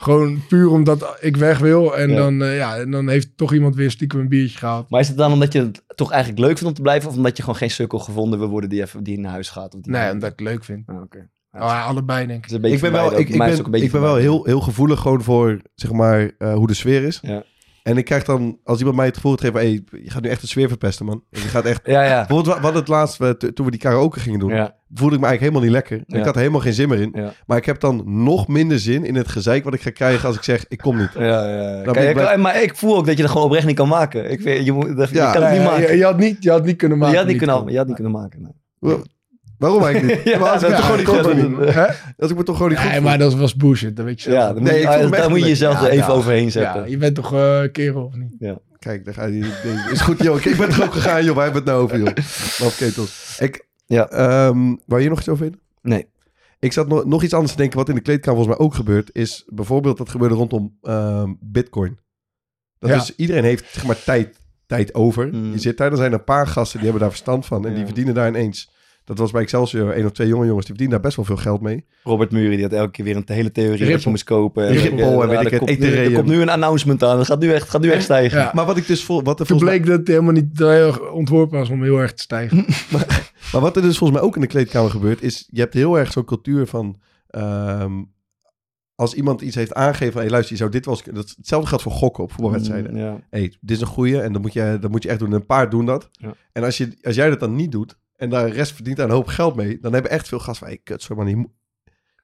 Gewoon puur omdat ik weg wil. En, Ja. Dan, eh, ja, en dan heeft toch iemand weer stiekem een biertje gehaald. Maar is het dan omdat je het toch eigenlijk leuk vindt om te blijven? Of omdat je gewoon geen sukkel gevonden wil worden die, even, die naar huis gaat? Of die Nee, omdat ik het leuk vind. Ah, oké. Oh, ja, allebei denk ik. Ik ben wel, ik, ben, ook een beetje ik ben wel heel, heel gevoelig gewoon voor, zeg maar, eh, hoe de sfeer is. Ja. En ik krijg dan, als iemand mij het gevoel geeft, hey, je gaat nu echt de sfeer verpesten, man. Je gaat echt... Ja, ja. Bijvoorbeeld, hadden het laatst, toen we die karaoke gingen doen, Ja. voelde ik me eigenlijk helemaal niet lekker. Ja. Ik had er helemaal geen zin meer in. Ja. Maar ik heb dan nog minder zin in het gezeik wat ik ga krijgen als ik zeg, ik kom niet. Ja, ja. Dan Kijk, ik blij- maar ik voel ook dat je dat gewoon oprecht niet kan maken. Ik vind, je, moet, dat, Ja. je kan het niet maken. Je, je had niet, je had niet kunnen maken. je had niet niet kunnen, je had niet kunnen maken. nee. Wa- Waarom eigenlijk niet? Ja, maar als ik dat- me toch gewoon niet ja, goed. Hè? Als ik me toch gewoon niet goed Nee, maar dat was bullshit. Dat weet je Ja, zelf. dan Nee, moet, je, ik voel me daar moet je jezelf Ja, er even ja. overheen Ja, zetten. je bent toch een kerel of niet? Kijk, daar ga je, is goed, joh. Ik ben er ook gegaan, joh. Waar hebben we het nou over, joh? Maar ketels. Ik, Ja. ehm, wou je nog iets over weten? Nee. Ik zat nog, nog iets anders te denken wat in de kleedkamer volgens mij ook gebeurt. Is bijvoorbeeld dat gebeurde rondom ehm, bitcoin. Dat Ja. is, iedereen heeft zeg maar tijd, tijd over. Mm. Je zit daar, er zijn een paar gasten die hebben daar verstand van. En die Ja. verdienen daar ineens. Dat was bij Excelsior één of twee jonge jongens. Die verdienen daar best wel veel geld mee. Robert Muri die had elke keer weer een hele theorie je Ripple. moest kopen. Ripple en weet er ik het, komt nu- Ethereum. Er komt nu een announcement aan. Het gaat nu echt, gaat nu echt stijgen. Ja. Maar wat ik dus vol, wat er Toen volgens mij- bleek dat het helemaal niet heel erg ontworpen was om heel erg te stijgen. Maar wat er dus volgens mij ook in de kleedkamer gebeurt, is je hebt heel erg zo'n cultuur van. ehm, als iemand iets heeft aangegeven van, hey, luister, je zou dit wel eens kunnen- dat, Hetzelfde geldt voor gokken op voetbalwedstrijden. Mm, ja. hey, dit is een goeie en dat moet je, dat moet je echt doen. En een paar doen dat. Ja. En als, je, als jij dat dan niet doet en daar de rest verdient daar een hoop geld mee, dan hebben echt veel gasten van, hey, kut, sorry man, moet-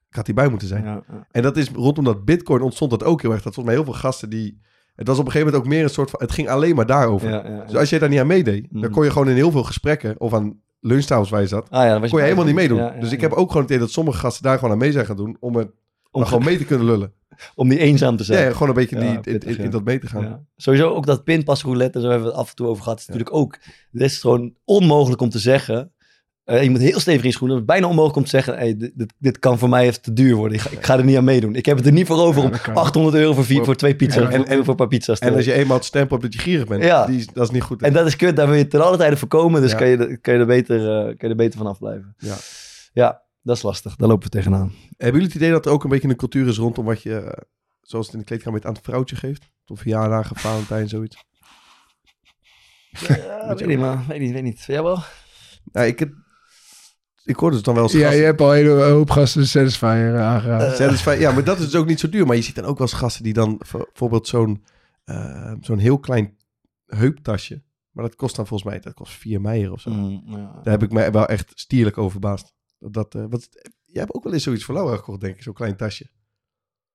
ik had hierbij moeten zijn. Ja, ja. En dat is rondom dat bitcoin ontstond dat ook heel erg. Dat volgens mij heel veel gasten die... Het was op een gegeven moment ook meer een soort van... Het ging alleen maar daarover. Ja, Dus als je daar niet aan meedeed, dan Mhm. kon je gewoon in heel veel gesprekken... of aan lunchtafels waar je zat, Ah, ja, dan was kon je helemaal niet meedoen. Dus ik heb ook gewoon het idee dat sommige gasten daar gewoon aan mee zijn gaan doen... om, het, om om, gewoon mee te kunnen lullen. Om niet eenzaam te zijn. ja, gewoon een beetje die, in, pittig, in- in ja. dat mee te gaan. Ja. Sowieso ook dat pinpasroulette, daar hebben we het af en toe over gehad. is natuurlijk ook, het is gewoon onmogelijk om te zeggen. eh, je moet heel stevig in schoenen. Het is bijna onmogelijk om te zeggen, hey, dit, kan voor mij even te duur worden. Ik ga, ik ga er niet aan meedoen. Ik heb het er niet voor over Ja, om dat kan. 800 euro voor, vier, voor twee pizza's En- en, en- voor een paar pizza's te En als je eenmaal het stempel hebt dat je gierig bent, Ja. die, dat is niet goed. En dat is kut, daar wil je ten alle tijde voorkomen. Dus Ja. kan, je, er- kan, je er beter, eh, kan je er beter van afblijven. Ja. ja, dat is lastig. Daar lopen we tegenaan. Hebben jullie het idee dat er ook een beetje een cultuur is rondom wat je... eh, zoals het in de kleedkamer aan het vrouwtje geeft? Tot verjaardagen, Valentijn, zoiets. Ja, weet niet, maar weet niet, weet niet. Jij wel? Ja, ik, heb- ik hoorde het dan wel eens Ja, gasten- je hebt al een hele hoop gasten de Satisfyer eh. Satisfy- ja, maar dat is dus ook niet zo duur. Maar je ziet dan ook wel eens gasten die dan bijvoorbeeld zo'n eh, zo'n heel klein heuptasje. Maar dat kost dan volgens mij, dat kost 4 meijer of zo. Mm, ja. Daar heb ik mij wel echt stierlijk over verbaasd. Dat, dat, eh, wat, jij hebt ook wel eens zoiets voor Laura gekocht, denk ik. Zo'n klein tasje.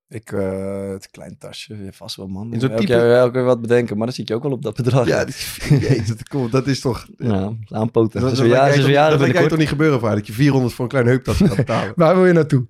Ik, eh, het klein tasje, vast wel man. In zo'n elk, type- jaar, elk jaar wat bedenken, maar dan zit je ook wel op dat bedrag. Ja, jezus, dat, komt- dat is toch... ja aanpoten. Dat, Dat, dat, ja, dat lijkt binnenkort. toch niet gebeuren voor haar, dat je 400 voor een klein heuptasje gaat betalen. Waar wil je naartoe?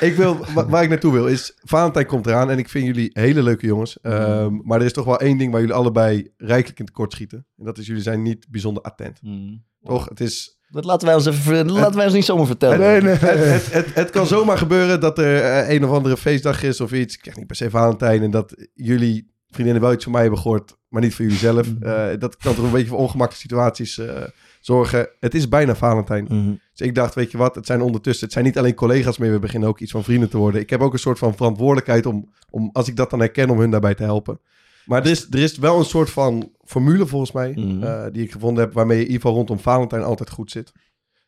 ik wil, wa- waar ik naartoe wil is, Valentijn komt eraan en ik vind jullie hele leuke jongens. Mm. Ehm, maar er is toch wel één ding waar jullie allebei rijkelijk in tekort schieten. En dat is, jullie zijn niet bijzonder attent. Mm. Toch? Het is... Dat laten wij ons even, dat laten wij ons niet zomaar vertellen. Nee, nee. Het, het, het, het kan zomaar gebeuren dat er eh, een of andere feestdag is of iets. Ik krijg niet per se Valentijn. En dat jullie vriendinnen wel iets voor mij hebben gehoord, maar niet voor jullie zelf. Mhm. Eh, dat kan toch een beetje voor ongemakkelijke situaties eh, zorgen. Het is bijna Valentijn. Mhm. Dus ik dacht, weet je wat, het zijn ondertussen, het zijn niet alleen collega's meer, we beginnen ook iets van vrienden te worden. Ik heb ook een soort van verantwoordelijkheid om, om als ik dat dan herken, om hun daarbij te helpen. Maar er is, er is wel een soort van formule volgens mij, Mhm. eh, die ik gevonden heb, waarmee je in ieder geval rondom Valentijn altijd goed zit.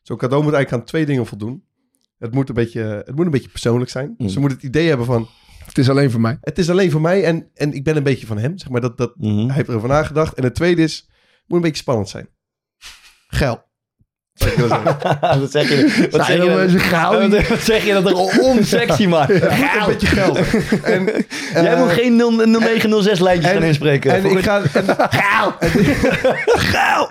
Zo'n cadeau moet eigenlijk aan twee dingen voldoen. Het moet een beetje, het moet een beetje persoonlijk zijn. Dus Mhm. ze moet het idee hebben van, Het is alleen voor mij. het is alleen voor mij en, en ik ben een beetje van hem. Zeg maar dat, dat, Mhm. hij heeft erover nagedacht. En het tweede is, het moet een beetje spannend zijn. Geil. Zou ik willen zeggen. wat zeg je? Wat zeg je, er dat- wat, wat zeg je dat er onsexy maakt? een beetje geld. En, Jij eh, moet geen 0- 0906 lijntjes en- gaan inspreken. En ik ga... En, Gauw!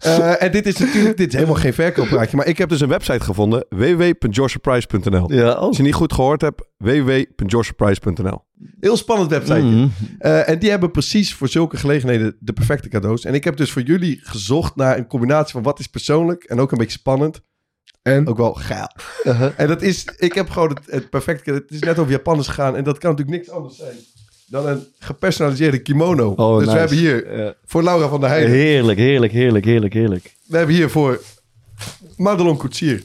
Eh, en dit is natuurlijk dit is helemaal geen verkooppraatje, maar ik heb dus een website gevonden, www.joshprice.nl. Ja, oh. Als je niet goed gehoord hebt, www.joshprice.nl. Heel spannend website. Mhm. Eh, en die hebben precies voor zulke gelegenheden de perfecte cadeaus. En ik heb dus voor jullie gezocht naar een combinatie van wat is persoonlijk en ook een beetje spannend. En? Ook wel geil. En dat is, ik heb gewoon het, het perfecte, het is net over Japanners gegaan en dat kan natuurlijk niks anders zijn dan een gepersonaliseerde kimono. Oh, dus nice. we hebben hier voor Laura van der Heijden, Heerlijk, heerlijk, heerlijk, heerlijk, heerlijk. we hebben hier voor Madelon Koetsier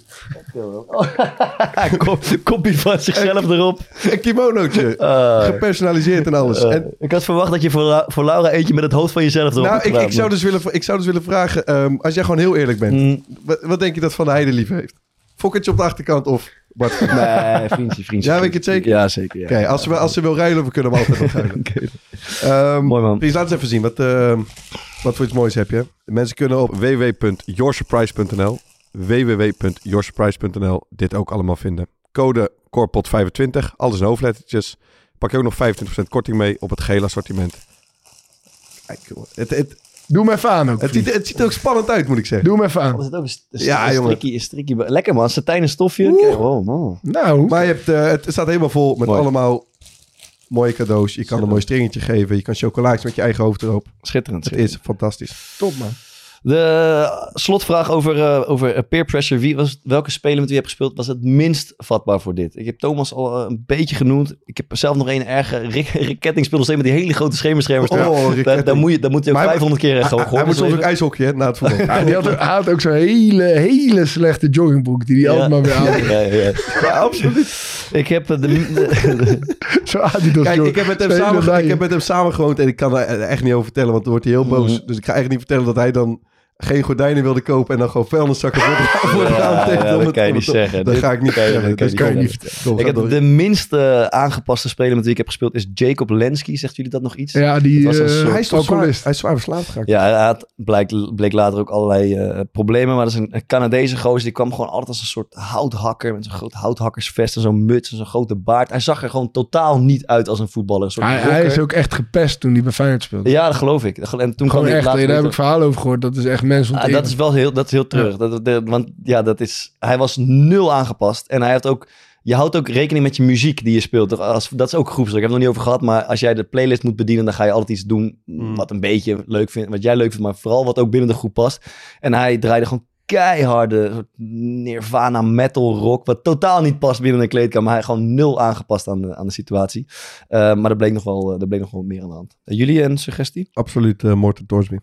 Kop, kopie van zichzelf erop. een kimonootje. Ah. gepersonaliseerd en alles. Eh, en, ik had verwacht dat je voor, voor Laura eentje met het hoofd van jezelf erop nou, ik, ik, zou dus willen, ik zou dus willen vragen, ehm, als jij gewoon heel eerlijk bent, Mm, wat, wat denk je dat Van der Heijden lief heeft? Fokkertje op de achterkant of... Bart. Nee, vriendje, vriendje. Ja, weet je het zeker? Ja, zeker. Ja. Oké, als, ze, als ze wil ruilen, we kunnen hem altijd nog ruilen. Ehm, Mooi, man. Please, laat eens even zien. Wat, ehm, wat voor iets moois heb je? Mensen kunnen op www.yoursurprise.nl www.yoursurprise.nl dit ook allemaal vinden. Code CORPOT25, alles in hoofdlettertjes. Pak je ook nog 25% korting mee op het gele assortiment. Kijk. Het, het, Doe me even aan ook. het, ziet, het ziet er ook spannend uit, moet ik zeggen. Doe me even aan. het ook een, st- Ja, een jongen. strikkie, een strikkie. Lekker man, satijn en stofje. Kijk, wow, man. Nou, Maar je hebt, eh, het staat helemaal vol met Mooi. allemaal mooie cadeaus. Je kan een mooi stringetje geven. Je kan chocolaatjes met je eigen hoofd erop. Schitterend. Het schitterend. is fantastisch. top man. De slotvraag over, eh, over eh, peer pressure. Wie was, welke speler met wie je hebt gespeeld was het minst vatbaar voor dit? Ik heb Thomas al eh, een beetje genoemd. Ik heb zelf nog een erge. Rick, Rick Ketting speelde steeds met die hele grote schemerschermers. Oh, daar, daar, moet je, daar moet je ook Maar hij- 500 keer eh, Hij, gewoon hij moet soms ook ijshockey hè, na het voetbal. Had, hij had ook zo'n hele, hele slechte joggingbroek die hij altijd maar weer aan. Ja, ja, ja. Ja, absoluut. Ik heb de, de- Zo Adidas Kijk, ik heb, met hem samen, ik heb met hem samen gewoond en ik kan er echt niet over vertellen, want dan wordt hij heel boos. Mhm. Dus ik ga echt niet vertellen dat hij dan geen gordijnen wilde kopen en dan gewoon vuilniszakken voor de, raam tegen ja, dat kan je niet zeggen. Dat ga ik niet vertellen. dat kan je kan je niet vertellen. ik heb de minst eh, aangepaste speler met wie ik heb gespeeld is Jacob Lenski. Zegt jullie dat nog iets? Ja, die was eh, Hij is alcoholist. hij is zwaar verslaafd geraakt. Ja, hij had, bleek, bleek later ook allerlei eh, problemen. Maar dat is een, Canadese gozer. Die kwam gewoon altijd als een soort houthakker. Met zo'n groot houthakkersvest en zo'n muts en zo'n grote baard. Hij zag er gewoon totaal niet uit als een voetballer. Een soort Hij, is ook echt gepest toen hij bij Feyenoord speelde. Ja, dat geloof ik. En toen Gewoon kwam echt, daar heb ik verhalen over gehoord. Dat is echt mensen Ah, dat is wel heel, dat is heel terug. Dat, want ja, dat is, hij was nul aangepast. En hij heeft ook, je houdt ook rekening met je muziek die je speelt. Toch? Als, dat is ook groepsdruk. Ik heb het nog niet over gehad. Maar als jij de playlist moet bedienen, dan ga je altijd iets doen Mm. wat een beetje leuk vindt. Wat jij leuk vindt, maar vooral wat ook binnen de groep past. En hij draaide gewoon keiharde Nirvana metal rock. Wat totaal niet past binnen een kleedkamer. Maar hij gewoon nul aangepast aan de, aan de situatie. Eh, maar er bleek nog wel, eh, er bleek nog wel meer aan de hand. Eh, jullie een suggestie? Absoluut uh, Morten Torsby.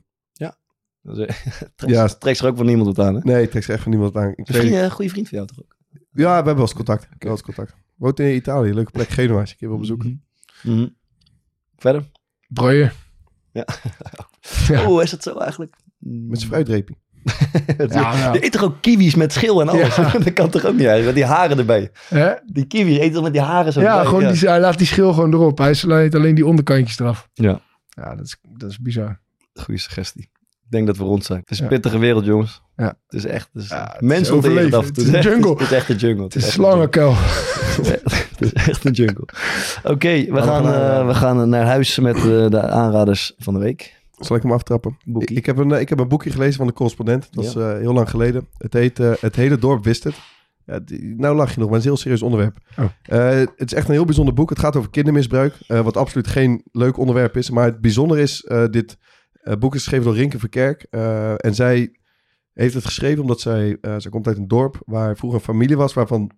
Trekt, Ja. trekt zich ook van niemand wat aan, hè? Nee, ik trek ze echt van niemand aan. Ik Een weet- een goede vriend van jou toch ook? ja, we hebben wel eens contact. Hebben wel eens contact. Woont in Italië, leuke plek. Genua, als je een keer wil bezoeken. Mhm. Verder? Breuer. Ja. Ja. Oh, is dat zo eigenlijk? Met zijn fruitreepie. Ja, ja. Je eet toch ook kiwis met schil en alles? Ja. dat kan toch ook niet eigenlijk? Met die haren erbij. Hè? Die kiwi eet toch met die haren zo Ja, erbij? gewoon Die, hij laat die schil gewoon erop. Hij slaat alleen die onderkantjes eraf. Ja. Ja, dat is, dat is bizar. Goeie suggestie. Ik denk dat we rond zijn. Het is een Ja. pittige wereld, jongens. Ja. Het is echt... Het is Ja, het mensen overleven. af. Het is een jungle. Het is echt een jungle. Het is slangenkuil. Het is echt een jungle. Oké, we, we gaan, gaan, eh, eh, we gaan naar huis met eh, de aanraders van de week. Zal ik hem aftrappen? Ik, ik heb een, ik heb een boekje gelezen van de correspondent. Dat is eh, heel lang geleden. Het heet eh, Het hele dorp wist het. Ja, die- nou lach je nog, maar het is een heel serieus onderwerp. Oh. Eh, het is echt een heel bijzonder boek. Het gaat over kindermisbruik. eh, wat absoluut geen leuk onderwerp is. Maar het bijzondere is, eh, dit boek is geschreven door Rinke Verkerk. eh, en zij heeft het geschreven omdat zij, eh, zij komt uit een dorp waar vroeger een familie was. Waarvan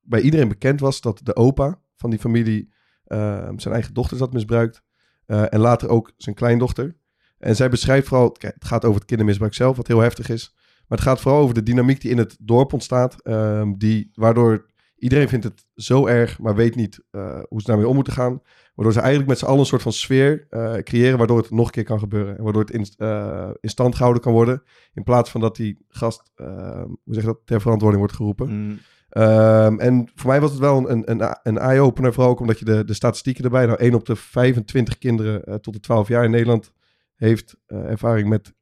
bij iedereen bekend was dat de opa van die familie eh, zijn eigen dochter had misbruikt. Eh, en later ook zijn kleindochter. En zij beschrijft vooral, het gaat over het kindermisbruik zelf, wat heel heftig is. Maar het gaat vooral over de dynamiek die in het dorp ontstaat. ehm, die, waardoor iedereen vindt het zo erg, maar weet niet eh, hoe ze daarmee om moeten gaan. Waardoor ze eigenlijk met z'n allen een soort van sfeer eh, creëren, waardoor het nog een keer kan gebeuren. En waardoor het in, eh, in stand gehouden kan worden. In plaats van dat die gast, hoe zeg je dat, ter verantwoording wordt geroepen. Mm. Ehm, en voor mij was het wel een, een, een eye-opener, vooral ook omdat je de, de statistieken erbij... Nou, 1 op de 25 kinderen tot de 12 jaar in Nederland heeft ervaring met,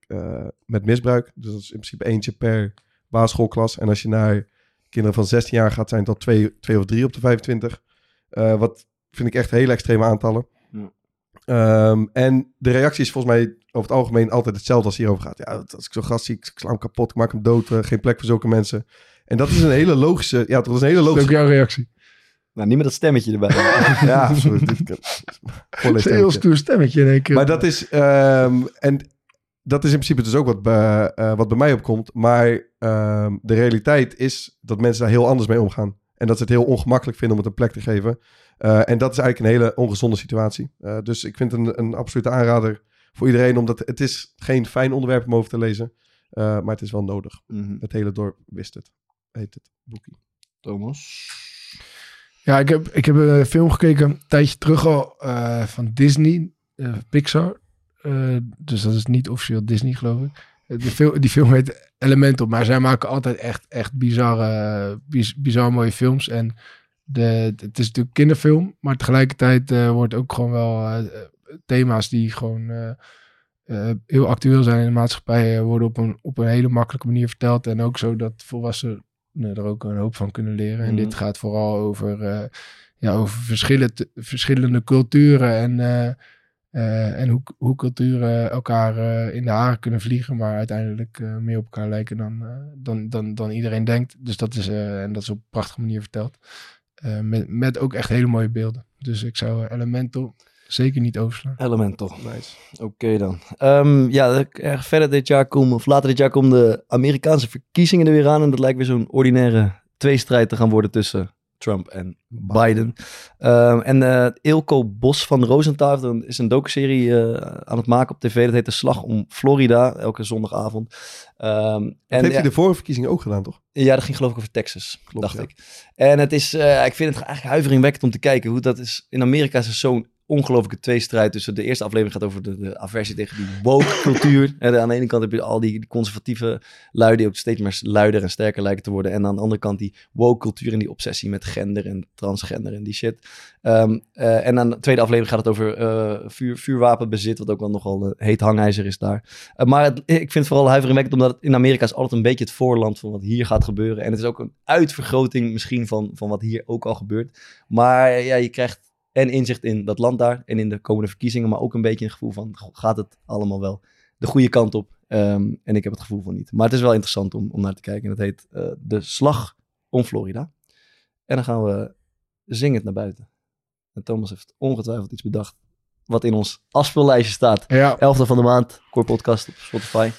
met misbruik. Dus dat is in principe eentje per basisschoolklas. En als je naar kinderen van 16 jaar gaat, zijn al twee, twee of drie op de 25. Eh, wat vind ik echt hele extreme aantallen. Ja. Ehm, en de reactie is volgens mij over het algemeen altijd hetzelfde als hierover gaat. Ja, als ik zo'n gast zie, ik sla hem kapot, ik maak hem dood. eh, geen plek voor zulke mensen. En dat is een hele logische... Ja, dat is een hele Dat is ook logische... jouw reactie. Nou, niet met dat stemmetje erbij. Ja, dit- dit- Het is een heel stoer stemmetje in één keer. Maar dat is... ehm, en dat is in principe dus ook wat bij, eh, wat bij mij opkomt. Maar ehm, de realiteit is dat mensen daar heel anders mee omgaan. En dat ze het heel ongemakkelijk vinden om het een plek te geven. Eh, en dat is eigenlijk een hele ongezonde situatie. Eh, dus ik vind het een, een absolute aanrader voor iedereen. Omdat het is geen fijn onderwerp om over te lezen. eh, maar het is wel nodig. Mhm. Het hele dorp wist het. Heet het boekie. Thomas? Ja, ik heb, ik heb een film gekeken een tijdje terug al eh, van Disney, eh, Pixar. Eh, dus dat is niet officieel Disney, geloof ik. Die film, die film heet Elemental, maar zij maken altijd echt, echt bizarre, biz- bizar mooie films. En de, het is natuurlijk kinderfilm, maar tegelijkertijd eh, wordt ook gewoon wel eh, thema's die gewoon eh, eh, heel actueel zijn in de maatschappij, eh, worden op een, op een hele makkelijke manier verteld. En ook zo dat volwassenen er ook een hoop van kunnen leren. En Mhm. dit gaat vooral over, eh, ja, over verschillen, verschillende culturen en, eh, eh, en hoe, hoe culturen elkaar eh, in de haren kunnen vliegen, maar uiteindelijk eh, meer op elkaar lijken dan, eh, dan, dan, dan iedereen denkt. Dus dat is, eh, en dat is op een prachtige manier verteld. Eh, met, met ook echt hele mooie beelden. Dus ik zou eh, Elemental zeker niet overslaan. Elemental. Nice. Oké dan. Ehm, ja, er- verder dit jaar komen, of later dit jaar komen de Amerikaanse verkiezingen er weer aan. En dat lijkt weer zo'n ordinaire tweestrijd te gaan worden tussen Trump en Biden. Ehm, en eh Ilko Bos van een- is een docuserie eh, aan het maken op tv. Dat heet De Slag om Florida, elke zondagavond. Dat en heeft ja, hij de vorige verkiezingen ook gedaan, toch? ja, dat ging geloof ik over Texas, Klopt, dacht ja. ik. En het is, eh, ik vind het eigenlijk huiveringwekkend om te kijken hoe dat is. In Amerika is zo'n ongelooflijke tweestrijd tussen de eerste aflevering gaat over de, de aversie tegen die woke cultuur. En aan de ene kant heb je al die, die conservatieve lui die ook steeds meer luider en sterker lijken te worden. En aan de andere kant die woke cultuur en die obsessie met gender en transgender en die shit. Ehm, eh, en aan de tweede aflevering gaat het over eh, vuur, vuurwapenbezit, wat ook wel nogal een heet hangijzer is daar. Maar het- ik vind het vooral huiveringwekkend, omdat het in Amerika is altijd een beetje het voorland van wat hier gaat gebeuren. En het is ook een uitvergroting misschien van, van wat hier ook al gebeurt. Maar ja, je krijgt en inzicht in dat land daar en in de komende verkiezingen, maar ook een beetje een gevoel van, gaat het allemaal wel de goede kant op? Ehm, en ik heb het gevoel van niet. Maar het is wel interessant om, om naar te kijken. En dat heet eh, De Slag om Florida. En dan gaan we zingend naar buiten. En Thomas heeft ongetwijfeld iets bedacht wat in ons afspeellijstje staat. Ja, 11e van de maand, Core Podcast op Spotify.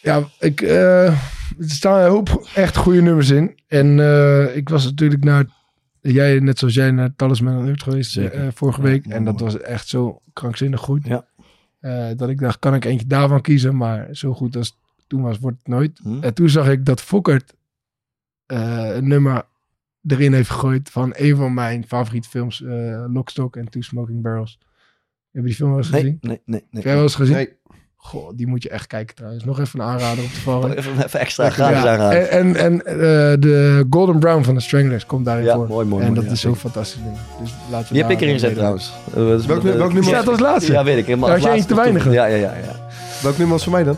Ja, ik, eh, er staan een hoop echt goede nummers in. En eh, ik was natuurlijk naar, jij net zoals jij naar Talisman Unlimited geweest eh, vorige Ja, week. en dat was echt zo krankzinnig goed. Ja. Eh, dat ik dacht, kan ik eentje daarvan kiezen? Maar zo goed als het toen was, wordt het nooit. Hm? En toen zag ik dat Fokkert eh, een nummer erin heeft gegooid van een van mijn favoriete films, eh Lockstock en Two Smoking Barrels. Heb je die film wel eens Nee, gezien? nee, nee. nee. Heb jij wel eens gezien? Nee. Goh, die moet je echt kijken trouwens. Nog even een aanrader op te vallen. Even, even extra gratis Ja, aanraden. En, en, en eh, de Golden Brown van de Stranglers komt daarin Ja, voor. mooi, mooi, en mooi, dat ja, is zo'n zeker. fantastisch ding. Dus laten we Die heb ik erin gezet trouwens. Dat is- Welk nu- eh, welk nummer? Die staat als laatste. Ja, weet ik. Helemaal Ja, als als jij laatste te weinig. Ja, ja, ja. ja. Welk nummer was voor mij dan?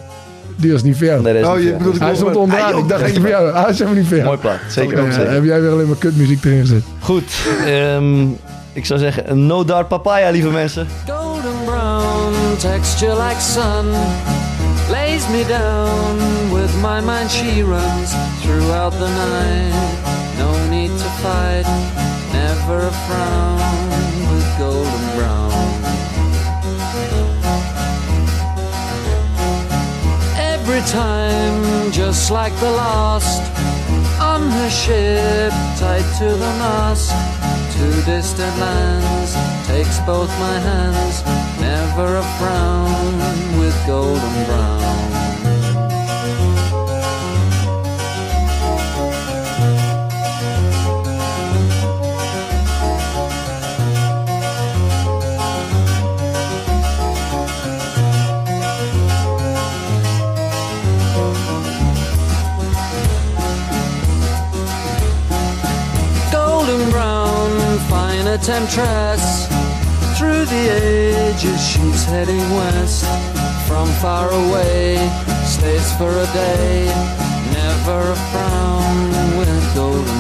Die was niet ver. Nee, Oh, je niet, bedoelt- ja. Hij stond onderaan. ook. Ik dacht echt voor jou. Hij is helemaal niet ver. Mooi plaat. Zeker ook Ja, zeker. heb jij weer alleen maar kutmuziek erin gezet? Goed. ehm, ik zou zeggen, no dart papaya, lieve mensen. Texture like sun lays me down with my mind. She runs throughout the night. No need to fight never a frown with golden brown. Every time just like the last on her ship tied to the mast to distant lands takes both my hands never a frown with golden brown golden brown, fine temptress. Through the ages, she's heading west. From far away, stays for a day. Never a frown brown.